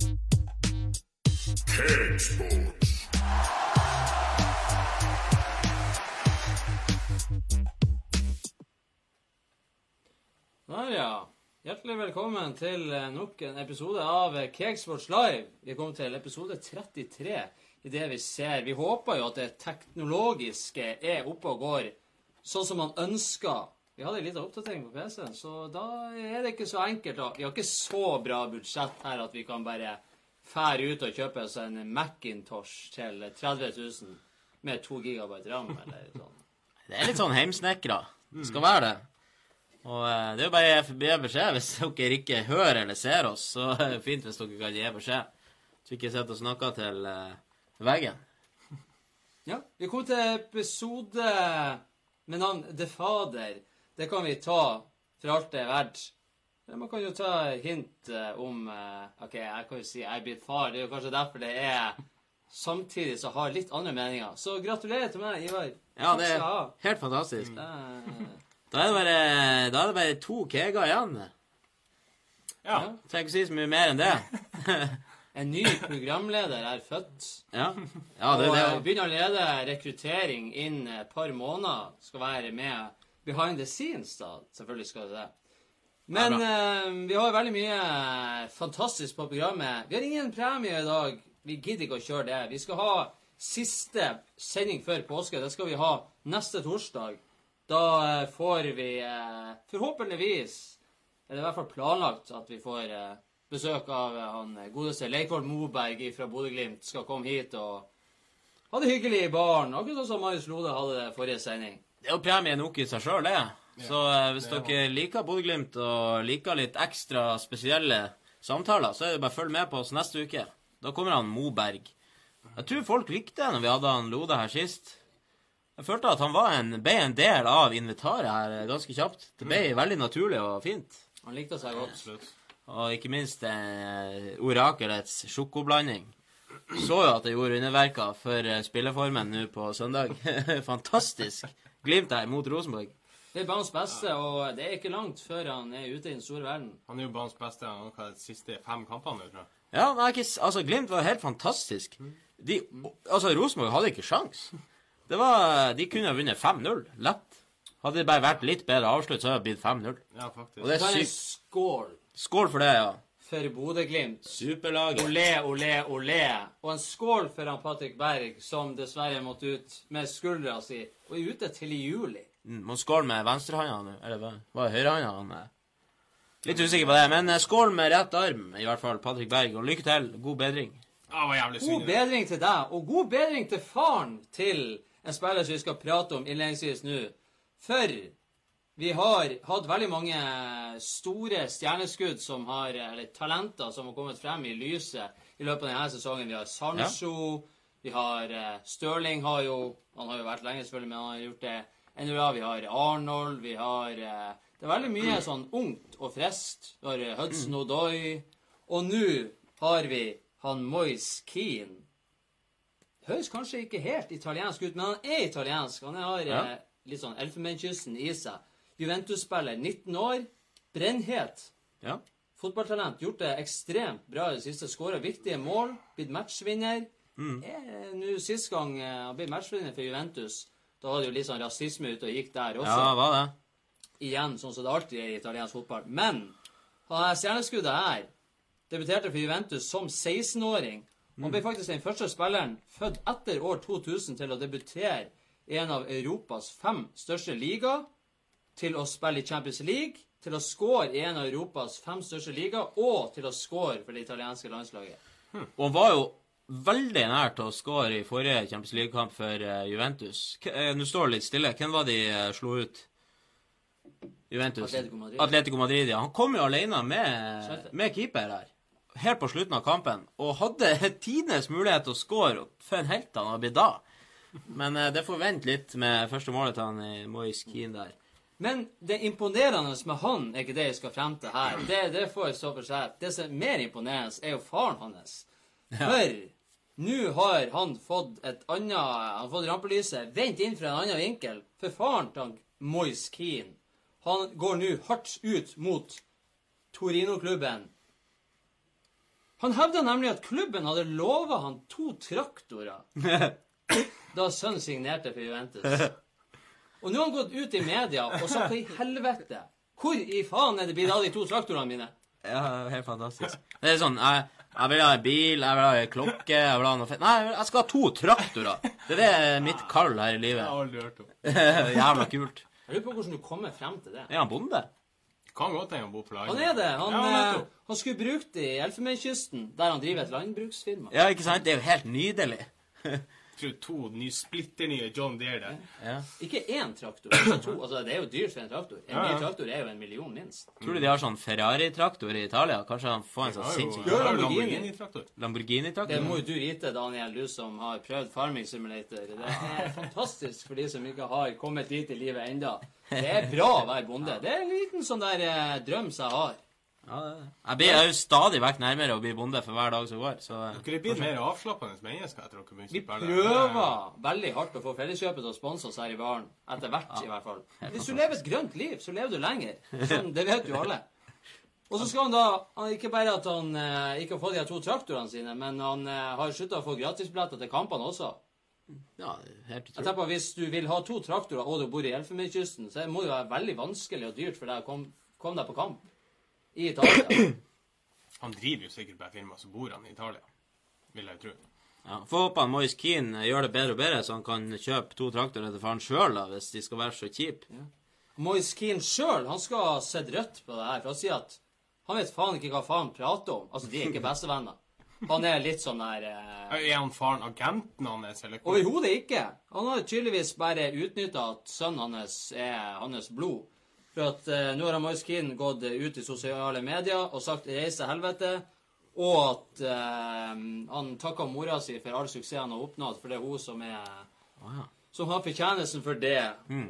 Der, ja. Hjertelig velkommen til eh, nok en episode av eh, Cakesports Live. Vi kom til episode 33 i det vi ser. Vi håper jo at det teknologiske er oppe og går sånn som man ønsker. Vi hadde en liten oppdatering på PC-en, så da er det ikke så enkelt. da. Vi har ikke så bra budsjett her at vi kan bare fære ut og kjøpe oss en Macintosh til 30 000 med 2 GB ram eller sånn. Det er litt sånn heimsnekra. Det skal være det. Og eh, det er jo bare å gi beskjed hvis dere ikke hører eller ser oss. Så er det fint hvis dere kan gi beskjed. Så vi ikke sitter og snakker til eh, veggen. Ja, vi kom til episode med navn The Fader. Det kan vi ta for alt det er verdt. Man kan jo ta hint eh, om eh, OK, jeg kan jo si jeg er blitt far. Det er jo kanskje derfor det er samtidig som har litt andre meninger. Så gratulerer til meg, Ivar. Ja, det er helt fantastisk. Mm. Da er det bare, da er det bare to keger igjen. Ja. Trenger ikke si så mye mer enn det. En ny programleder er født. Ja, ja det og er det. det. begynner allerede rekruttering innen et par måneder. Skal være med behind the scenes, da. Selvfølgelig skal det det. Men eh, vi har veldig mye fantastisk på programmet. Vi har ingen premie i dag. Vi gidder ikke å kjøre det. Vi skal ha siste sending før påske. Det skal vi ha neste torsdag. Da eh, får vi eh, forhåpentligvis, eller i hvert fall planlagt, at vi får eh, besøk av eh, han godeste Leikvoll Moberg fra Bodø-Glimt. Skal komme hit og ha det hyggelig i baren. Akkurat sånn som Marius Lode hadde det forrige sending. Det er jo premie nok i seg sjøl, det. Så eh, hvis det er dere liker Bodø-Glimt og liker litt ekstra spesielle samtaler, så er det bare å følge med på oss neste uke. Da kommer han Moberg. Jeg tror folk likte det når vi hadde han Lode her sist. Jeg følte at han var en, ble en del av inventaret her eh, ganske kjapt. Det ble veldig naturlig og fint. Han likte seg godt. Absolutt. Og ikke minst eh, orakelets sjokoblanding. Så jo at det gjorde underverker for eh, spilleformen nå på søndag. Fantastisk. Glimt er mot Rosenborg. Det er banens beste, og det er ikke langt før han er ute i den store verden. Han er jo banens beste. Han har de siste fem kampene tror jeg. Ja, men er ikke, altså, Glimt var helt fantastisk. De, altså, Rosenborg hadde ikke sjans. Det var, De kunne ha vunnet 5-0. Lett. Hadde det bare vært litt bedre avslutt, så hadde det blitt 5-0. Ja, faktisk. Og det er en sykt. skål Skål for det, ja. for Bodø-Glimt. Superlaget. Olé, olé, olé. Og en skål for han Patrick Berg, som dessverre måtte ut med skuldra si, og er ute til i juli. Mm, Må skål med venstrehånda nå. Eller? Var det høyrehånda eh? Litt usikker på det, men eh, skål med rett arm, i hvert fall, Patrick Berg. Og lykke til. God bedring. Ja, var jævlig God bedring til deg, og god bedring til faren til en spiller som vi skal prate om innledningsvis nå. For vi har hatt veldig mange store stjerneskudd som har, eller talenter som har kommet frem i lyset i løpet av denne sesongen. Vi har Sancho, vi har eh, Stirling har jo Han har jo vært lenge, selvfølgelig, men han har gjort det enda bra. Vi har Arnold, vi har eh, Det er veldig mye sånn ungt og friskt. Vi har eh, Hudson Odoi. Og nå har vi han Moise Keane. Høres kanskje ikke helt italiensk ut, men han er italiensk. Han har Ja. eh, litt sånn Elfenbenskysten i seg. Juventus-spiller, 19 år. Brennhet. Ja. Fotballtalent. Gjort det ekstremt bra i det siste. Skåra viktige mål. Blitt matchvinner. Er Nå Sist gang eh, han ble matchvinner for Juventus, da var det jo litt sånn rasisme ute og gikk der også ja, var det? igjen, sånn som det alltid er i italiensk fotball. Men han stjerneskuddet her debuterte for Juventus som 16-åring. Han ble faktisk den første spilleren født etter år 2000 til å debutere i en av Europas fem største liga, til å spille i Champions League, til å score i en av Europas fem største liga, og til å score for det italienske landslaget. Og han var jo veldig nær til å skåre i forrige Champions League-kamp for eh, Juventus. Eh, Nå står det litt stille. Hvem var de uh, slo ut? Juventus. Atletico Madrid. Atletico Madrid, ja. Han kom jo alene med, med keeper her. Helt på slutten av kampen. Og hadde tidenes mulighet til å skåre for en helt han hadde blitt da. Men eh, det får vente litt med første målet til han i Moise Keane der. Men det imponerende med han er ikke det jeg skal frem til her. Det, det får stå for seg. Det som er mer imponerende, er jo faren hans. For nå har han fått et annet Han har fått rampelyset vendt inn fra en annen vinkel. For faren til han Moise Keane han går nå hardt ut mot Torino-klubben Han hevda nemlig at klubben hadde lova han to traktorer da sønnen signerte for Juventus. Og nå har han gått ut i media og sagt hva i helvete Hvor i faen er det blitt av de to traktorene mine? Ja, helt fantastisk. Det er sånn Jeg, jeg vil ha en bil, jeg vil ha en klokke, jeg vil ha noe fett Nei, jeg skal ha to traktorer. Det er det mitt kall her i Jeg livet. har aldri hørt om. Jævla kult. Jeg lurer på hvordan du kommer frem til det. Er han bonde? Kan godt hende han bor på landet. Han er det. Han, ja, eh, han skulle brukt det i Elfenbenskysten, der han driver et landbruksfirma. Ja, ikke sant? Det er jo helt nydelig. Tror to ny, splitter nye John Deere der. Ja. Ikke én traktor, altså to. Altså, det er jo dyrt for en traktor. En Ja, ja. ny traktor er jo en million minst. Tror du de har sånn Ferrari-traktor i Italia? Kanskje han får en sånn sinnssyk har Lamborghini. Lamborghini-traktor. Det Lamborghini-traktor? må jo du vite, Daniel, du som har prøvd Farming Simulator. Det er fantastisk for de som ikke har kommet dit i livet enda. Det er bra å være bonde. Det er en liten sånn der eh, drøm som jeg har. Ja, det er det. Jeg blir jo stadig vekk nærmere å bli bonde for hver dag som går, så Dere blir mer avslappende mennesker etter dere begynte Vi å spille. prøver veldig hardt å få Felleskjøpet til å sponse oss her i baren. Etter hvert, i hvert fall. Hvis du lever et grønt liv, så lever du lenger. Sånn, det vet jo alle. Og så skal han da han, Ikke bare at han eh, ikke har fått de to traktorene sine, men han eh, har slutta å få gratisbilletter til kampene også. Ja, helt utrolig. Jeg tenker på, Hvis du vil ha to traktorer og du bor i Elfenbenskysten, så må det være veldig vanskelig og dyrt for deg å komme kom deg på kamp i Italia. Han driver jo sikkert på et firma, så bor han i Italia. Vil jeg tro. Ja, Få håpe han Moise Keane gjør det bedre og bedre, så han kan kjøpe to traktorer til faren sjøl, hvis de skal være så kjipe. Moise Keane sjøl skal ha sett rødt på det her, for han sier at han vet faen ikke hva faen prater om. Altså, de er ikke bestevenner. Han er litt sånn der eh, Er han faren agenten hans, eller? Overhodet ikke. Han har tydeligvis bare utnytta at sønnen hans er hans blod. For at eh, nå har Moise gått eh, ut i sosiale medier og sagt 'reis til helvete', og at eh, han takker mora si for all suksess han har oppnådd, for det er hun som er ja. som har fortjenesten for det.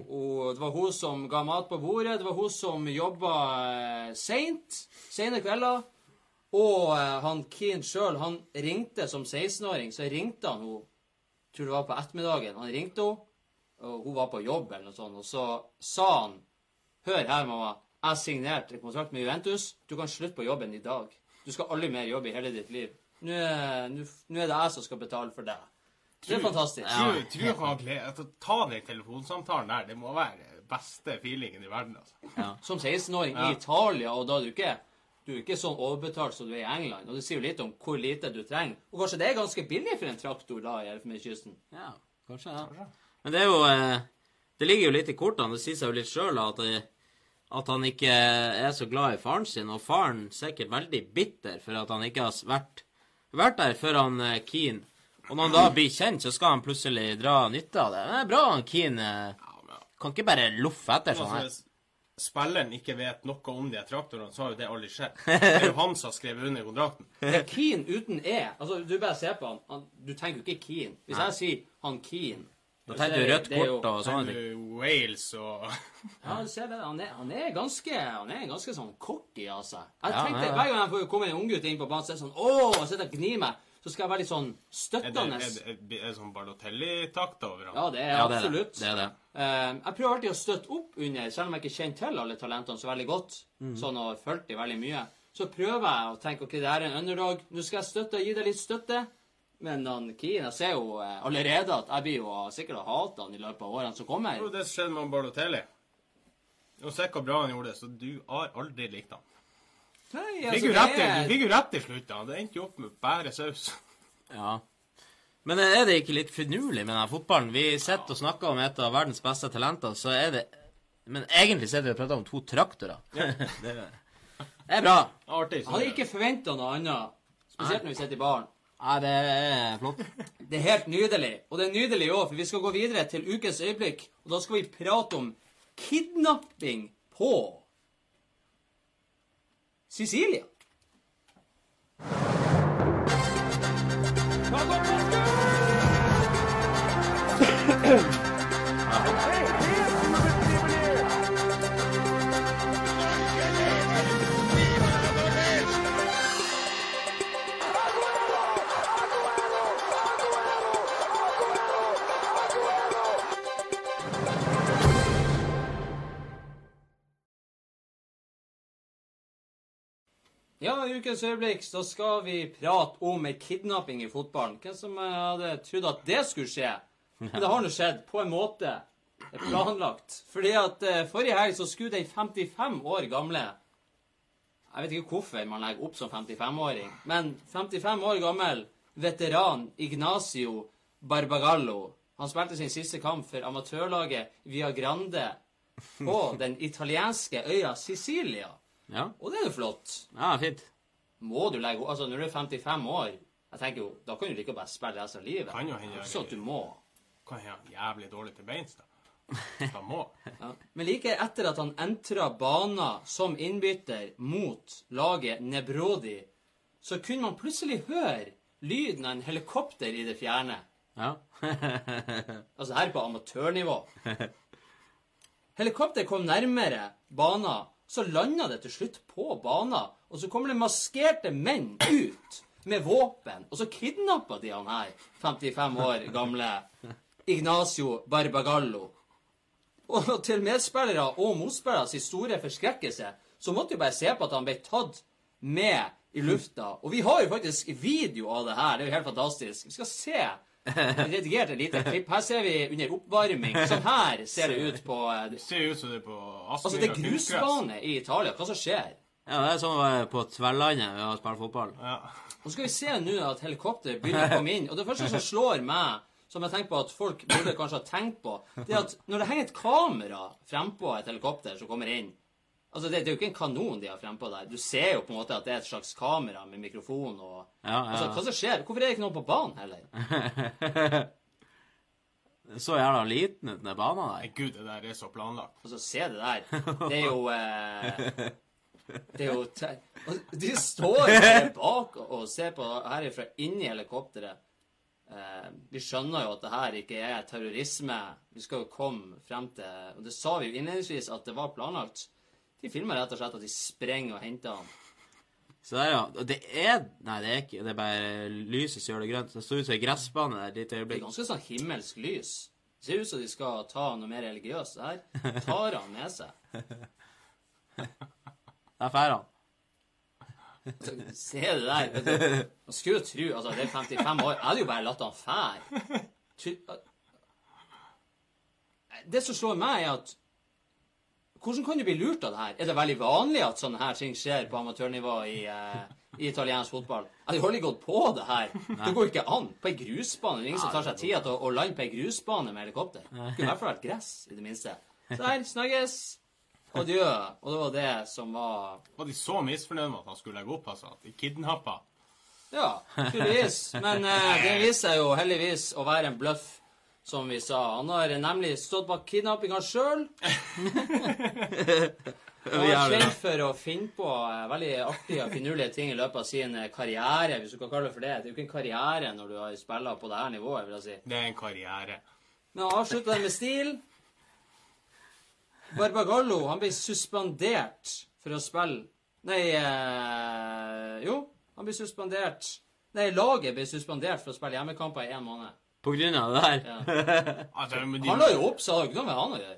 Og det var hun som ga mat på bordet, det var hun som jobba eh, seint, sene kvelder. Og eh, han Keane sjøl, han ringte som 16-åring, så ringte han henne Tror det var på ettermiddagen. Han ringte henne, og hun var på jobb eller noe sånt, og så sa han Hør her, mamma. Jeg har signert en kontrakt med Juventus. Du kan slutte på jobben i dag. Du skal aldri mer jobbe i hele ditt liv. Nå er, nå, nå er det jeg som skal betale for deg. Det er fantastisk. Tror, tror han gleder glede at å ta den telefonsamtalen der, det må være beste feelingen i verden, altså. som 16-åring i Italia, og da er du ikke du er ikke sånn overbetalt som du er i England. Og det sier jo litt om hvor lite du trenger. Og kanskje det er ganske billig for en traktor da i Elfenbenskysten. Ja, kanskje ja. Men det er jo eh, Det ligger jo litt i kortene. Det sier seg jo litt sjøl at, at han ikke er så glad i faren sin, og faren sikkert veldig bitter for at han ikke har vært, vært der før han er Keane. Og når han da blir kjent, så skal han plutselig dra nytte av det. Det er bra han Keane eh, Ja, men, kan ikke bare loffe etter sånn altså, her. hvis spilleren ikke vet noe om de traktorene, så har jo det aldri skjedd. Det er jo han som har skrevet under kontrakten. Det er Keane uten E. Altså, Du bare ser på han. han du tenker jo ikke Keane. Hvis jeg sier han Keane Da så tenker er du rødt kort og sånne ting. Han er Wales og Ja, du ser det. Han er, han er ganske han er ganske sånn cocky av seg. Jeg Ja, tenkte, ja, ja. Hver gang jeg får komme en unggutt inn på banen, så er det sånn Å, sitter og gnir meg. Så skal jeg være litt sånn støttende. er det, er det, er det sånn Barlotelli-takt over ham? Ja, det er Ja, det er det. absolutt. Det er det. Eh, jeg prøver alltid å støtte opp under, selv om jeg ikke kjenner til alle talentene så veldig godt, sånn og fulgt de veldig mye, så prøver jeg å tenke ok, det her er en underdog, nå skal jeg støtte, gi deg litt støtte. Men han Keane, jeg ser jo eh, allerede at jeg blir jo sikkert å hate han i løpet av årene som kommer. Det var det som skjedde med Barlotelli. Og se hvor bra han gjorde det, så du har aldri likt han. Nei, altså, fikk jo det rett, er- fikk jo rett til slutt, da. Det endte jo opp med bare saus. Ja. Men er det ikke litt finurlig med denne fotballen? Vi sitter og snakker om et av verdens beste talenter, så er det Men egentlig sitter vi og prater om to traktorer. er, det er bra. Artig. Jeg hadde ikke forventa noe annet, spesielt når vi sitter i baren. Nei, det er flott. Det er helt nydelig. Og det er nydelig òg, for vi skal gå videre til ukens øyeblikk. Og da skal vi prate om kidnapping på Sicilia. Kom, kom, kom, Ja, i ukens øyeblikk så skal vi prate om ei kidnapping i fotballen. Hvem som eh, hadde trodd at det skulle skje? Men det har nå skjedd, på en måte. Det er planlagt. Fordi at eh, forrige helg så skulle den 55 år gamle Jeg vet ikke hvorfor man legger opp som 55-åring, men 55 år gammel veteran Ignacio Barbagallo Han spilte sin siste kamp for amatørlaget Via Grande på den italienske øya Sicilia. Ja, Og det er jo flott. ja fint. Må du legge Altså, når du er 55 år Jeg tenker jo, Da kan du like godt bare spille resten av livet. Kan jo hende sånn at du må. Kan hende jævlig dårlig til beins, da. Da må. Ja. Men like etter at han entra banen som innbytter mot laget Nebrodi, så kunne man plutselig høre lyden av en helikopter i det fjerne. Ja. Altså her på amatørnivå. Helikopter kom nærmere banen, så landa det til slutt på banen. Og så kommer det maskerte menn ut med våpen, og så kidnapper de han her 55 år gamle Ignacio Barbagallo. Og til medspillere og motspilleres store forskrekkelse, så måtte vi bare se på at han ble tatt med i lufta. Og vi har jo faktisk video av det her. Det er jo helt fantastisk. Vi skal se redigert et lite klipp. Her ser vi under oppvarming. Sånn her ser det ut på eh, Det ser ut som det er på Altså, det er grusbane i Italia. Hva som skjer? ja, det er sånn vi er på Tverlandet ved å spille fotball. Ja. Og så skal vi se nå at helikopter begynner å komme inn. Og det første som slår meg, som jeg tenker på at folk burde kanskje ha tenkt på, det er at når det henger et kamera frempå et helikopter som kommer inn Altså, det, det er jo ikke en kanon de har frempå der. Du ser jo på en måte at det er et slags kamera med mikrofon og Ja, Altså, hva som skjer? Hvorfor er det ikke noen på banen heller? Så jævla liten ut den banen der. Nei, gud, det der er så planlagt. Altså, se det der. Det er jo eh, Det er jo te og De står jo bak og og ser på herifra inni helikopteret. Eh, vi skjønner jo at det her ikke er terrorisme. Vi skal jo komme frem til Og det sa vi jo innledningsvis at det var planlagt. De filmer rett og slett at de sprenger og henter han. Så der, ja. Og Det er Nei, det er ikke Det er bare lyset som gjør det grønt. Det står ut som ei gressbane der et lite Det er ganske sånn himmelsk lys. Det ser ut som de skal ta noe mer religiøst. Det her tar han med seg. Der drar han. Se det der. Man skulle jo tro Altså, det er 55 år. Jeg hadde jo bare latt han fære. Det som slår meg, er at Hvordan kan du bli lurt av det her? Er det veldig vanlig at sånne her ting skjer på amatørnivå i, eh, i italiensk fotball? Jeg hadde jo aldri gått på det her. Det går ikke an. På ei grusbane. Det er ingen som tar seg tida til å, å lande på ei grusbane med helikopter. Det kunne i hvert fall vært gress, i det minste. Så der, snakkes. Adjø. Og det var det som var Var de så misfornøyd med at han skulle legge opp, altså? At de kidnappa? Ja, tydeligvis. Men eh, det viser seg jo heldigvis å være en bløff, som vi sa. Han har nemlig stått bak kidnappinga sjøl. Han er kjent for å finne på eh, veldig artige og finurlige ting i løpet av sin eh, karriere, hvis du kan kalle det for det. Det er jo ikke en karriere når du har spiller på det her nivået, vil jeg si. Det er en karriere. Men han avslutta det med stil. Barbagallo han ble suspendert for å spille Nei eh, Jo, han ble suspendert Nei, laget ble suspendert for å spille hjemmekamper i én måned. På grunn av det der. Ja. Altså, men Han la jo opp, så det har ikke noe med han å gjøre.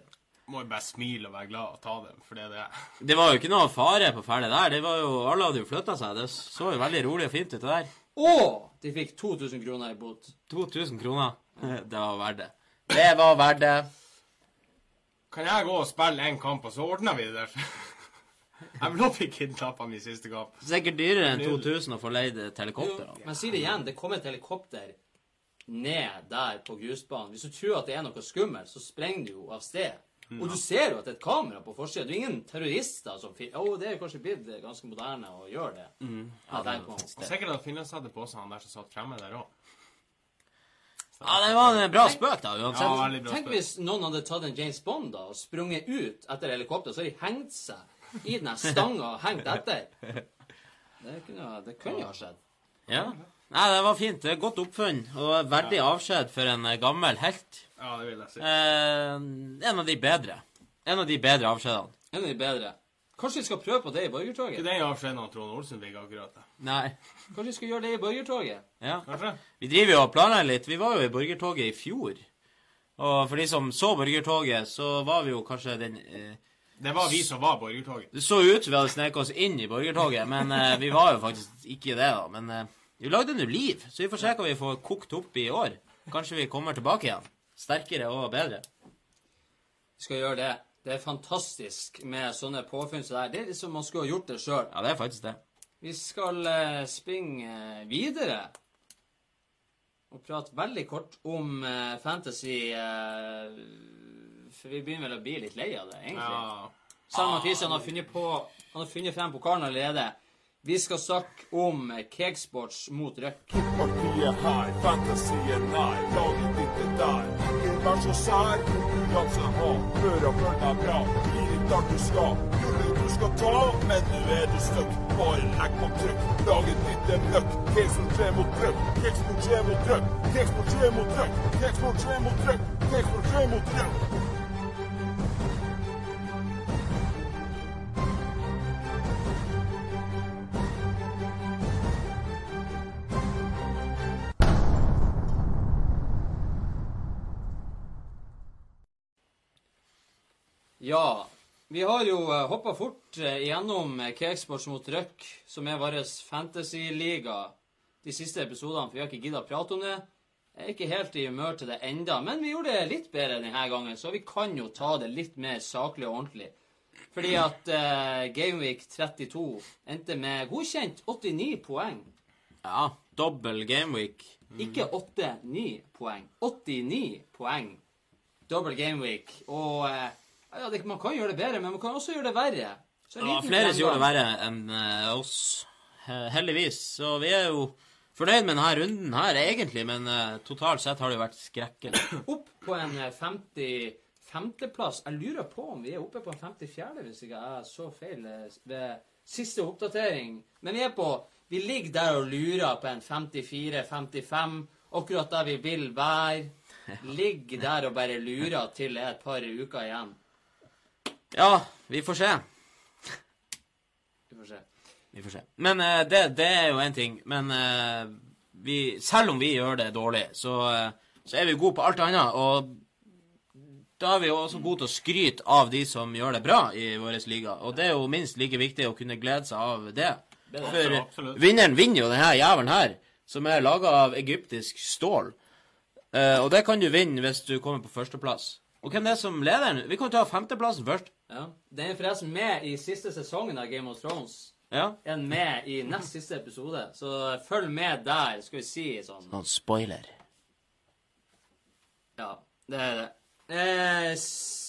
må jo bare smile og være glad og ta dem, for det er det. Det var jo ikke noe fare på ferde der. Det var jo, Alle hadde jo flytta seg. Det så jo veldig rolig og fint ut, det der. Og de fikk 2000 kroner i bot. 2000 kroner. Det var verdt det. Det var verdt det. Kan jeg gå og spille en kamp, og så ordner vi det der? Jeg vil også bli kidnappa min siste kamp. Sikkert dyrere enn 2000 å få leid et helikopter. da. Men si det igjen, det kom et helikopter ned der på grusbanen. Hvis du tror at det er noe skummelt, så sprenger du jo av sted. Og du ser jo at det er et kamera på forsida. Det er ingen terrorister som finner Å, det er kanskje blitt ganske moderne å gjøre det. Ja, det. Og sikkert at Finland hadde på seg han der som satt fremme der òg. Ja, det var en bra spøk, da, uansett. Ja, bra Tenk hvis noen hadde tatt en James Bond da, og sprunget ut etter helikopteret, så har de hengt seg i den stanga og hengt etter. Det kunne, det kunne jo ha skjedd. Ja. Nei, det var fint. Det er Godt oppfunn og verdig avskjed for en eh, gammel helt. Ja, det vil jeg si. Eh, en av de bedre. En av de bedre avskjedene. En av de bedre. Kanskje vi skal prøve på det i Ikke borgertoget? den avskjeden av Trond Olsen fikk akkurat. det. Nei. Kanskje vi skal gjøre det i borgertoget? Ja. Kanskje? Vi driver jo og planlegger litt. Vi var jo i Borgertoget i fjor. Og for de som så Borgertoget, så var vi jo kanskje den eh, Det var vi som var borgertoget. Det så ut som vi hadde sneket oss inn i borgertoget, men eh, vi var jo faktisk ikke det, da. Men eh, vi lagde nå liv, så vi får se hva vi får kokt opp i år. Kanskje vi kommer tilbake igjen. Sterkere og bedre. Vi skal gjøre det. Det er fantastisk med sånne påfunn som det her. Det er liksom man skulle ha gjort det sjøl. Ja, det er faktisk det. Vi skal eh, springe eh, videre og prate veldig kort om eh, fantasy. eh, for vi begynner vel å bli litt lei av det, egentlig. Ja. Sam Mathisen har funnet på Han har funnet frem pokalen allerede. Vi skal snakke om eh, Cakesports mot Rødt. Partiet her, fantasien nær, laget ditt er der. Ikke vær så sær, konkurranse ha, hør og følg deg bra. Bli litt der du skal, gullet du skal ta, men nå er du stuck. Bare legg på trykk, laget ditt møkk. Keksport 3 mot Rødt, Keksport 3 mot Rødt, Keksport 3 mot Rødt, Keksport 3 mot Rødt, Keksport 3 mot Rødt. Ja, vi har jo hoppa fort gjennom igjennom eh, Cakesports mot Røk, som er vår fantasy-liga, de siste episodene, for vi har ikke gidda å prate om det. Jeg er ikke helt i humør til det enda, men vi gjorde det litt bedre denne gangen, så vi kan jo ta det litt mer saklig og ordentlig. Fordi at eh, Gameweek 32 endte med godkjent 89 poeng. Ja, dobbel gameweek. Ikke 8-9 poeng. 89 poeng. Dobbel gameweek. Og eh, ja, det, man kan gjøre det bedre, men man kan også gjøre det verre. Så Det var flere som gjorde det verre enn eh, oss, heldigvis. Så vi er jo fornøyd med denne runden her, egentlig, men uh, totalt sett har det jo vært skrekkelig. Opp på en eh, 55.-plass. Jeg lurer på om vi er oppe på en 54., hvis ikke jeg så feil eh, ved siste oppdatering. Men vi er på Vi ligger der og lurer på en 54-55, akkurat der vi vil være. Ligger der og bare lurer til det er et par uker igjen. Ja, vi får se. Vi får se. Vi får se. Men uh, det, det er jo én ting. Men uh, vi, selv om vi gjør det dårlig, så, uh, så er vi gode på alt annet. Og da er vi jo også gode til å skryte av de som gjør det bra i vår liga. Og det er jo minst like viktig å kunne glede seg av det. For absolutt. vinneren vinner jo denne jævelen her, som er laga av egyptisk stål. Og det kan du vinne hvis du kommer på førsteplass. Og hvem er det som leder nå? Vi kan ta femteplassen først. Ja. Den er forresten med i siste sesongen av Game of Thrones. Ja. Er med i nest siste episode, så følg med der, skal vi si sånn. Noen spoiler. Ja, det er det. Eh,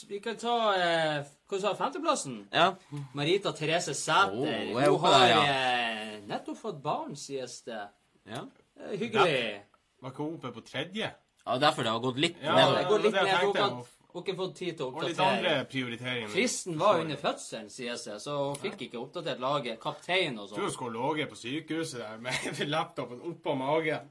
vi kan ta eh, Hva sa du, femteplassen? Ja. Marita Therese Sæter. Oh, Hun har der, eh, nettopp fått barn, sies det. ja. Eh, hyggelig. Var ikke hun oppe på tredje? Ja, derfor det har gått litt Ja, nedover. Det går litt det ned. Hun tenkte jeg. har hun har ikke fått tid til å Og litt andre oppdatere. prioriteringer. Fristen var under fødselen, sies det, så hun fikk ikke oppdatert laget. Kaptein og sånn. tror hun skulle ligget på sykehuset der med laptopen oppå magen.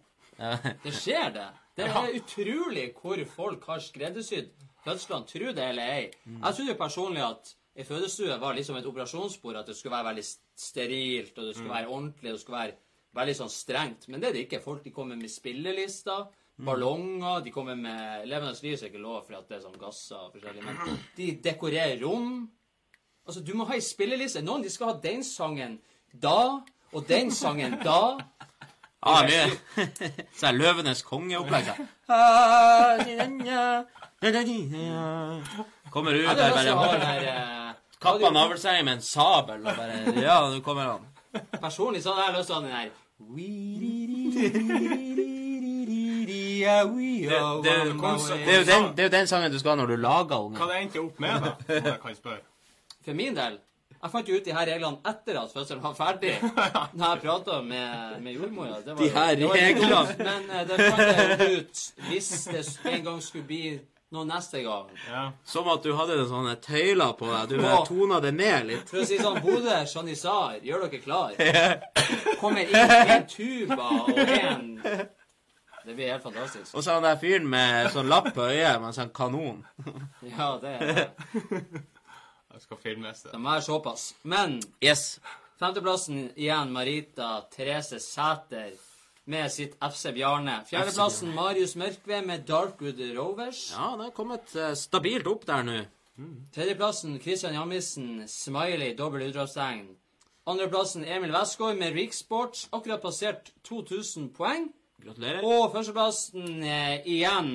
Det skjer, det. Det er utrolig hvor folk har skreddersydd fødslene, tro det eller ei. Jeg trodde personlig at ei fødestue var liksom et operasjonsbord, at det skulle være veldig sterilt, og det skulle være ordentlig, og det skulle være veldig sånn strengt. Men det er det ikke. Folk de kommer med spillelister, ballonger, de kommer med Levende lys er ikke lov for at det er sånn gasser og forskjellig, men de dekorerer rom. Altså, du må ha ei spilleliste. Noen de skal ha den sangen da, og den sangen da. Ja, mye. Så er Løvenes konge-opplegget. Kommer ut der bare har der eh, kappa navlestrengen med en sabel og bare Ja, nå kommer han. Personlig så hadde jeg lyst til å ha den der Det, det, det, er jo den, det er jo den sangen du skal ha når du lager Hva ungen. det endte opp med, da? Om jeg kan spørre. For min del Jeg fant jo ut de her reglene etter at fødselen var ferdig. Når jeg prata med, med jordmora. De her reglene. Men eh, det fant jeg ut hvis det en gang skulle bli noe neste gang. Ja. Som at du hadde sånne tøyler på deg. Du bare tona det ned litt. For å si sånn Bodø, Janissar, gjør dere klar? Kommer inn en tuba og en Det blir helt fantastisk. Og så han der fyren med sånn lapp på øyet med sånn kanon. Ja, det er det. Jeg skal filmes det. De er såpass. Men Yes. Femteplassen igjen Marita Therese Sæter med sitt FC Bjarne. Fjerdeplassen Marius Mørkve med Darkwood Rovers. Ja, det har kommet eh, stabilt opp der nå. Tredjeplassen Christian Jammisen, smiley, dobbel utropstegn. Andreplassen Emil Westgård med Riksport, akkurat passert 2000 poeng. Gratulerer. Og førsteplassen eh, igjen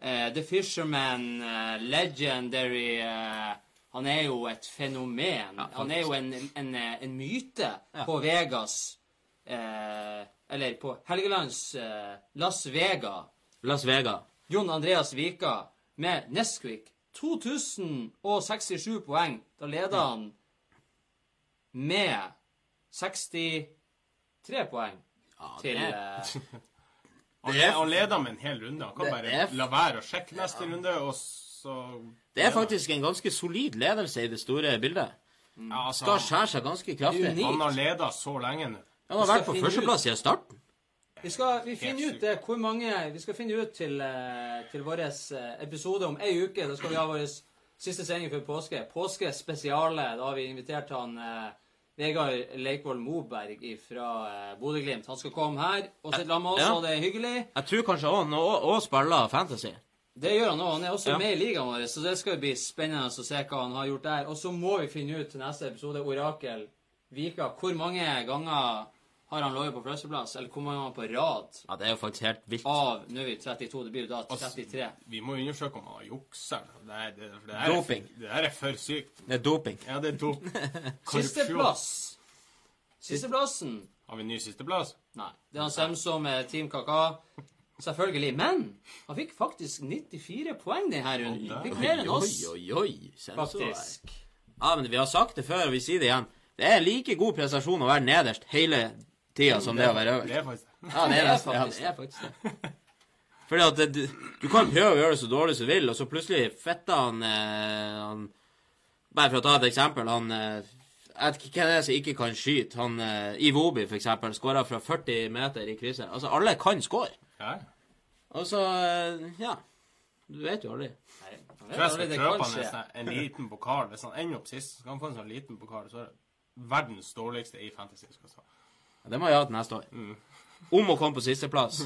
eh, The Fisherman, eh, legendary eh, Han er jo et fenomen. Ja, han er jo en, en, eh, en myte Ja. på Vegas eh, Eller på Helgelands Las Vega. Las Vegas. Jon Andreas Vika med Nesquik. 2067 poeng. Da leder han med 63 poeng Ja, til Han, er, han leder med en hel runde. Han kan bare er la være å sjekke neste runde, og så det er faktisk en ganske solid ledelse i det store bildet. ja, altså, Skal skjære seg ganske kraftig. Han har leda så lenge nå. Han har vært på finne førsteplass siden starten. Vi skal vi finner ut det, hvor mange Vi skal finne ut til, eh, til vår episode om ei uke. Da skal vi ha vår siste sending før påske. Påskespesiale. Da har vi invitert han eh, Vegard Leikvoll Moberg fra eh, Bodø-Glimt. Han skal komme her og sitte sammen med oss, Ja. og det er hyggelig. Jeg tror kanskje han òg òg spiller Fantasy. Det gjør han òg. Han er også Ja. med i ligaen vår, så det skal bli spennende å se hva han har gjort der. Og så må vi finne ut til neste episode, Orakel Vika, hvor mange ganger har han ligget på førsteplass? Eller hvor mange ganger på rad? Ja, det er jo faktisk helt vilt. Av Nå er vi 32, det blir jo da Altså, 33. Vi må undersøke om han har juksa. Det, er- det, er- Doping. det her er for sykt. Det er doping. Ja, det er dop. Sisteplass. Sisteplassen Har vi ny sisteplass? Nei. Det er han Semso med Team Kaka. Selvfølgelig. Men han fikk faktisk 94 poeng denne runden. Fikk mer enn oss, Oi, oi, oi. Faktisk. Ja, men vi har sagt det før, og vi sier det igjen. Det er like god prestasjon å være nederst hele tida som det å være Det er faktisk det. Ja, det er, Det er faktisk det er faktisk det. Fordi at det, du, du kan prøve å gjøre det så dårlig som du vil, og så plutselig fitter han, eh, han Bare for å ta et eksempel. Han eh, Jeg vet ikke hvem det er som ikke kan skyte. Han eh, Iwobi, for eksempel, skåra fra 40 meter i krysset. Altså, alle kan skåre. Ja. Og så eh, Ja. Du vet jo aldri. Nei, jeg tror jeg skal det kjøpe han en, liten pokal. Hvis han ender opp sist, så kan han få en sånn liten pokal. Så er det verdens dårligste i fantasy. Skal jeg Det må jeg ha til neste år. Om å komme på sisteplass.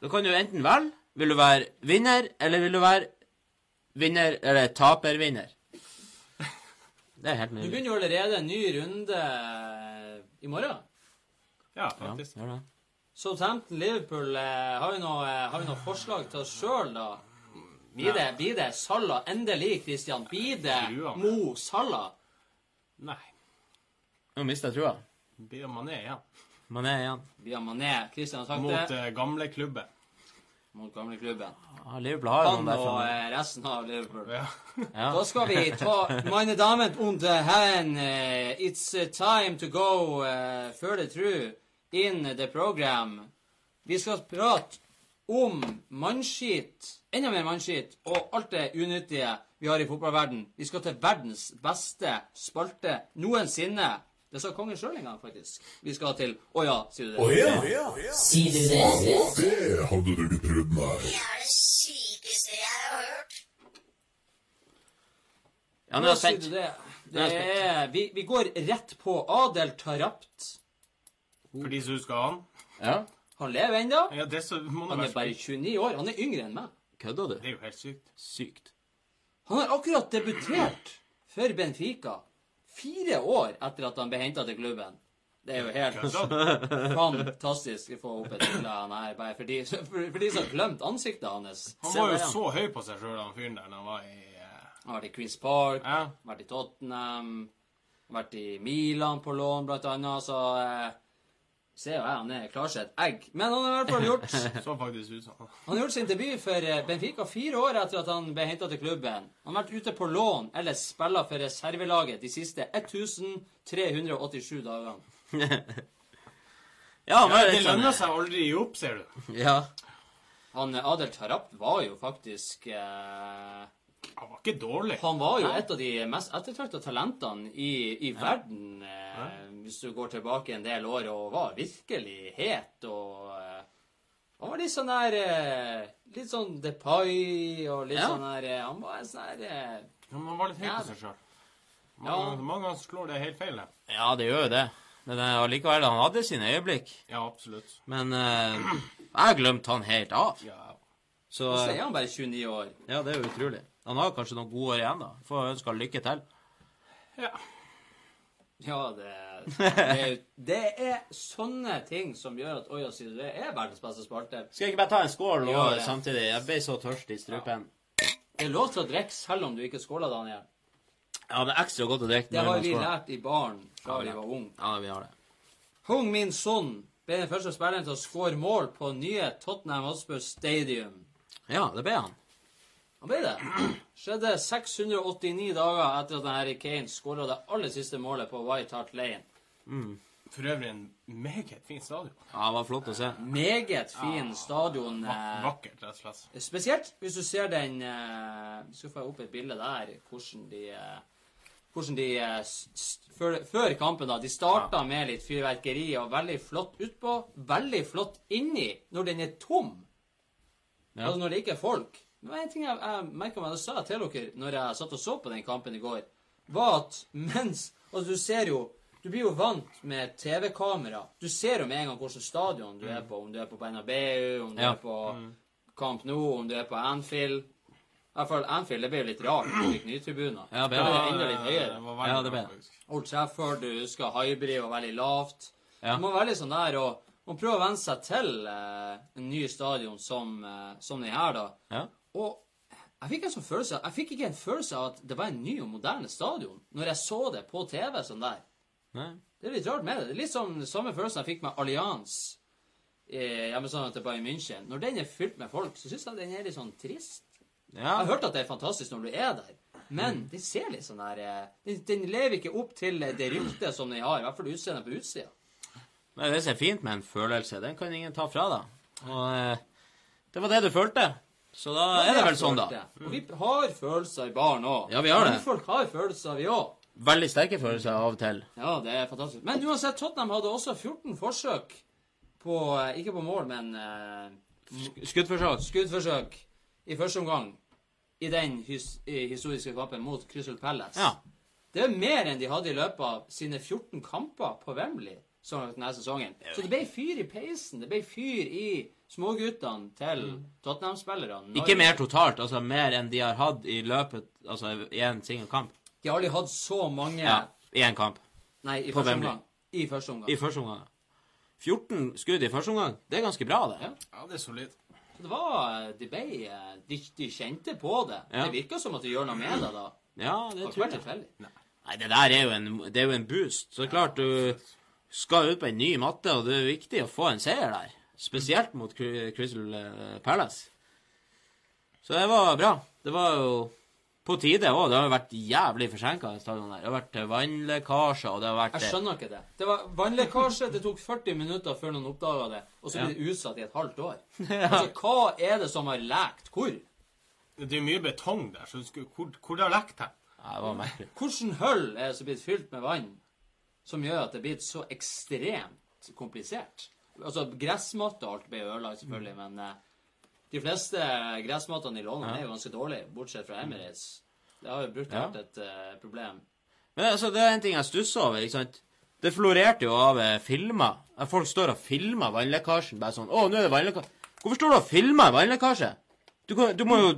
Da kan du enten velge Vil du være vinner, eller vil du være vinner eller tapervinner? Det er helt Du begynner jo allerede en ny runde eh, i morgen. Ja, faktisk. Ja, det. Southampton-Liverpool eh, har vi noe, eh, har vi noe forslag til oss sjøl, da? Blir det, blir det Salah endelig, Christian? Blir det Mo Salah? Nei. Nå mister jeg trua. Blir det Mané igjen. Man er igjen. Via Mané. Christian har sagt Mot det. uh, gamleklubben. Mot gamleklubben. Ja, Liverpool har jo Han noen Han og eh, resten av Liverpool. Ja. Ja. Da skal vi ta Meine Damen und Herren, eh, it's eh, time to go eh, further through in the program. Vi skal prate om mannskit, enda mer mannskit, og alt det unyttige vi har i fotballverden. Vi skal til verdens beste spalte noensinne. Det sa kongen sjøl en gang, faktisk. Vi skal til Å ja, sier du det? Å ja? Sier du det? Det hadde du ikke trodd, nei. Det er det sykeste jeg har hørt. Ja, nå er jeg spent. det. Er det er, vi, vi går rett på Adel Tarapt. For de som husker han. Ja. Han lever ennå. Ja, det så må Han er bare 29 år. Han er yngre enn meg. Kødder du? Det er jo helt sykt. Sykt. Han har akkurat debutert for Benfica. Fire år etter at han ble henta til klubben. Det er jo helt fantastisk å få opp et bilde av han her, bare for de, for, for de som har glemt ansiktet hans. Han var jo så høy på seg sjøl, han fyren der, når han var i uh... Han har vært i Queens Park, Ja. vært i Tottenham, vært i Milan på lån, blant annet. Så eh, ser jo jeg han er klarsett egg. Men han har i hvert fall gjort Så faktisk ut som han. Har gjort sin debut for eh, Benfica fire år etter at han ble henta til klubben. Han har vært ute på lån eller spilla for reservelaget de siste 1387 dagene. Ja, men, ja, Det sånn lønner seg aldri å gi opp, ser du. Ja. Han eh, Adel Tarap var jo faktisk eh, Han var ikke dårlig. Han var jo et av de mest ettertrakta talentene i, i verden, eh, hvis du går tilbake en del år, og var virkelig het og eh, Han var litt sånn der eh, Litt sånn Depay og litt Ja. sånn der eh, Han var en sånn der eh, Ja, men han var litt høy på seg sjøl. Ja. Mange, mange ganger slår det helt feil. det. ja, det gjør jo det. Men eh, allikevel, han hadde sine øyeblikk. Ja, absolutt. Men eh, jeg glemte han helt av. Ja. Så Så eh, er han bare 29 år. Ja, det er jo utrolig. Han har kanskje noen gode år igjen, da. Får ønske han lykke til. Ja, det, det, er, det er sånne ting som gjør at Oja sier det er verdens beste spalte. Skal jeg ikke bare ta en skål nå Ja, samtidig? Jeg ble så tørst i strupen. Det er lov til å drikke selv om du ikke skåler, Daniel. Ja, det er ekstra godt å drikke Det har vi lært i baren fra Ja, vi var unge. Ja, vi har det. Hung Min Son ble den første spilleren til å skåre mål på nye Tottenham Hotspur Stadium. Ja, det ble han. Han ble det. Skjedde 689 dager etter at Harry Kane skåra det aller siste målet på White Hart Lane. For øvrig en meget fin stadion. Ja, det var flott å se. Meget fin stadion. Eh, vakkert, rett og slett. Spesielt hvis du ser den Vi skal få opp et bilde der hvordan de eh, hvordan de eh, før, før kampen da, De starta med litt fyrverkeri og veldig flott utpå. Veldig flott inni når den er tom. Ja. Altså når det ikke er folk. Men en ting jeg, jeg merket meg, det sa jeg til dere når jeg satt og så på den kampen i går, var at mens Altså, du ser jo Du blir jo vant med TV-kamera. Du ser jo med en gang hvilket stadion du er på. Om du er på Bernabeu, om du Ja. er på Camp Nou, om du er på Anfield. I hvert fall Anfield, det ble jo litt rart. Du fikk nye tribuner. Ja, det det ble ble enda litt høyere. Det var Ja, det ble det. Old Trafford, du husker Highbury var veldig lavt. Ja. Det må være litt sånn der, og og prøve å venne seg til eh, en ny stadion som, eh, som den her, da. Ja. Og jeg fikk en sånn følelse Jeg fikk ikke en følelse av at det var en ny og moderne stadion når jeg så det på TV sånn der. Nei. Det er litt rart med det. Det er litt sånn samme følelsen jeg fikk med Allianz eh, sånn til Bayern München. Når den er fylt med folk, så syns jeg den er litt sånn trist. Jeg har hørt at det er fantastisk når du er der, men den ser litt sånn der eh, den, den lever ikke opp til det ryktet som den har, i hvert fall utseendet på utsida. Nei, det som er fint med en følelse, den kan ingen ta fra deg. Og eh, det var det du følte. Så da er det vel sånn, da. Og vi har følelser i baren òg. Ja, vi har det. Folk har følelser, vi òg. Veldig sterke følelser av og til. Ja, det er fantastisk. Men uansett, Tottenham hadde også 14 forsøk på eh, Ikke på mål, men uh, Skuddforsøk. skuddforsøk i første omgang i den his i historiske kampen mot Crystal Palace. Ja. Det er mer enn de hadde i løpet av sine 14 kamper på Wembley så denne sesongen. Så det ble fyr i peisen. Det ble fyr i småguttene til Tottenham-spillerne. Ikke mer totalt, altså mer enn de har hatt i løpet Altså i en singel kamp. De har aldri hatt så mange Ja, i en kamp. Nei, i første omgang. I første omgang. I første omgang. 14 skudd i første omgang. Det er ganske bra, det. Ja. Ja, det er solid. Så det var De ble De, de kjente på det. Ja. Det virka som at de gjør noe med det da. Ja, Det det tror jeg. Nei. Nei, det der er jo en, det er jo en boost. Så klart du skal ut på en ny matte, og det er viktig å få en seier der. Spesielt mot Crystal eh, Palace. Så det var bra. Det var jo på tide òg. Det har jo vært jævlig forsinka. Det har vært vannlekkasje, vannlekkasjer, og det har vært Jeg eh, skjønner ikke det. Det var vannlekkasje. Det tok 40 minutter før noen oppdaga det, og så ble det utsatt i et halvt år. Altså, Hva er det som har lekt hvor? Det er mye betong der, så hvor, hvor det har lekt hen? Hvordan. Hull er det som er blitt fylt med vann som gjør at det er blitt så ekstremt komplisert? Altså, Gressmatte og alt ble ødelagt, selvfølgelig, men uh, de fleste gressmattene i London er jo ganske dårlige, bortsett fra Emirates. Det har jo brukt Ja. vært et uh, problem. Men altså, det er en ting jeg stusser over. ikke sant? Det florerte jo av eh, filmer. Folk står og filmer vannlekkasjen. Bare sånn 'Å, nå er det vannlekkasje.' Hvorfor står du og filmer vannlekkasje? Du, kan, du må jo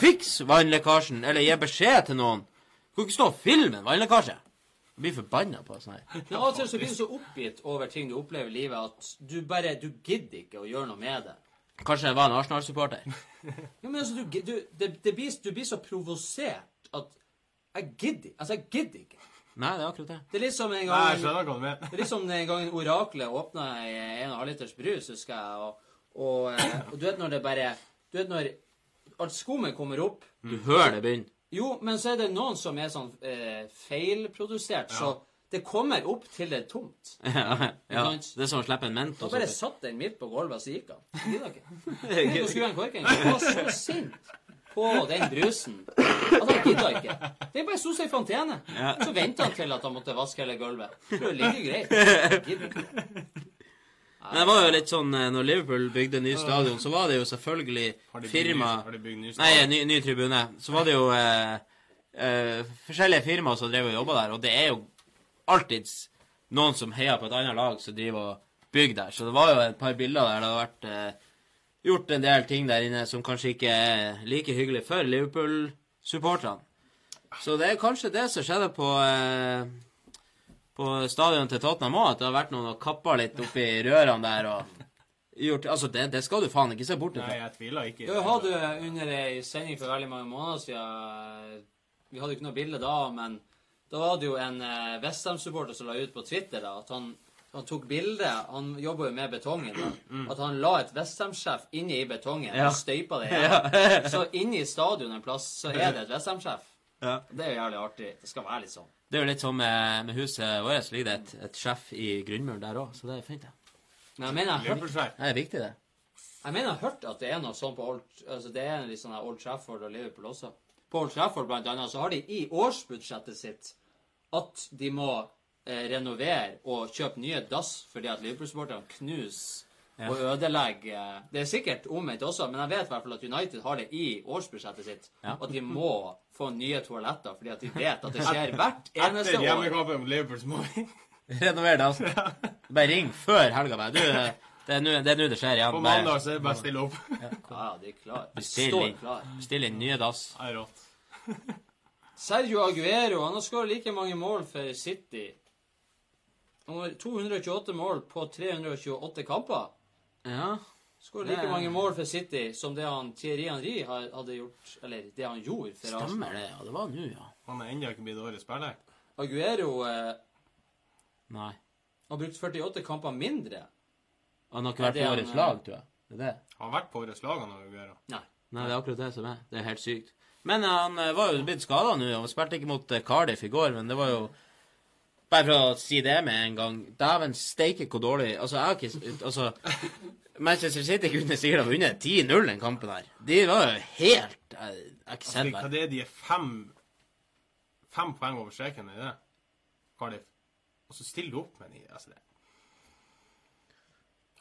fikse vannlekkasjen, eller gi beskjed til noen. Du kan ikke stå og filme en vannlekkasje. Jeg blir forbanna på sånn her. Men av og til så blir du så oppgitt over ting du opplever i livet, at du bare du gidder ikke å gjøre noe med det. Kanskje jeg var en Arsenal-supporter. Ja, men altså, du, du, det, det blir, du blir så provosert at jeg gidder Altså, jeg gidder ikke. Nei, det er akkurat det. Det er litt som en Nei, gang jeg skjønner hva du mener. Det er liksom den gangen Oraklet åpna en og en halv liters brus, husker jeg, og, og, eh, og du vet når det bare Du vet når alt skummet kommer opp Du hører det begynne. Jo, men så er det noen som er sånn eh, feilprodusert, så det kommer opp til det er tomt. ja, ja. Det er som å slippe en Da Mentos. bare satt den midt på gulvet, og så gikk han. Gidda ikke. Så skulle han korken. Han var så sint på den brusen at han gidda ikke. Det bare sto seg i fontene. Ja. Så venta han til at han måtte vaske hele gulvet. Det ligger greit. Gidder ikke. Men det var jo litt sånn eh, Når Liverpool bygde ny stadion, så var det jo selvfølgelig de firma ny- Nei, ny, ny tribune. Så var det jo eh, eh, forskjellige firmaer som drev og jobba der, og det er jo alltids noen som heier på et annet lag, som driver og bygger der. Så det var jo et par bilder der det har vært eh, gjort en del ting der inne som kanskje ikke er like hyggelig for Liverpool-supporterne. Så det er kanskje det som skjedde på eh, på stadion til Tottenham òg, at det har vært noen og kappa litt oppi rørene der og gjort Altså, det, det skal du faen ikke se bort Nei, jeg tviler ikke. Du hadde under ei sending for veldig mange måneder siden Vi hadde jo ikke noe bilde da, men da var det jo en eh, Westham-supporter som la ut på Twitter da, at han, han tok bilde Han jobber jo med betongen. da, At han la et Westham-sjef inni i betongen Mm. Ja. og støypa det igjen. Så inni stadion en plass så er det et Westham-sjef. Ja. Det er jo jævlig artig. Det skal være litt sånn. Det er jo litt sånn med, med huset vårt. ligger det et, et sjef i grunnmuren der òg, så det er fint, det. Men jeg mener. Det er viktig, det. jeg mener jeg har hørt at det er noe sånn på Old, altså det er litt sånn Old Trafford og Liverpool også. På Old Trafford blant annet så har de i årsbudsjettet sitt at de må eh, renovere og kjøpe nye dass fordi at Liverpool-supporterne knuser og ødelegge Det er sikkert omvendt også, men jeg vet i hvert fall at United har det i årsbudsjettet sitt. Ja. At de må få nye toaletter fordi at de vet at det skjer hvert eneste Etter år. hjemmekampen mot Liverpool så må vi Renover det, altså. Bare ring før helga. bare. Du, det er nå det, det skjer igjen. På mandag så er det bare å stille opp. Ja, de er klare. Bestill klar. Bestill inn nye dass. Det er rått. Sergio Aguero han har skåret like mange mål for City. Han har 228 mål på 328 kamper. Ja. Skåret like mange mål for City som det han Thierry Henry hadde gjort Eller det han gjorde for Arsenal. Stemmer det. Ja, det var nå, ja. Han er ennå ikke blitt årets spiller. Aguero eh, Nei. har brukt 48 kamper mindre. Han har ikke vært på årets lag, tror jeg. Det er det. Han har vært på årets lag, han Aguero. Nei. Nei, det er akkurat det som er. Det er helt sykt. Men eh, han eh, var jo blitt skada nå. Han spilte ikke mot eh, Cardiff i går, men det var jo Bare for å si det med en gang. Dæven steike hvor dårlig Altså, jeg har ikke Altså Manchester City kunne sikkert ha vunnet 10-0 den kampen her. De var jo helt Jeg jeg har ikke Altså, sett hva det. er de er fem Fem poeng over streken, er det det? Cardiff. Og så stiller du opp med en altså det.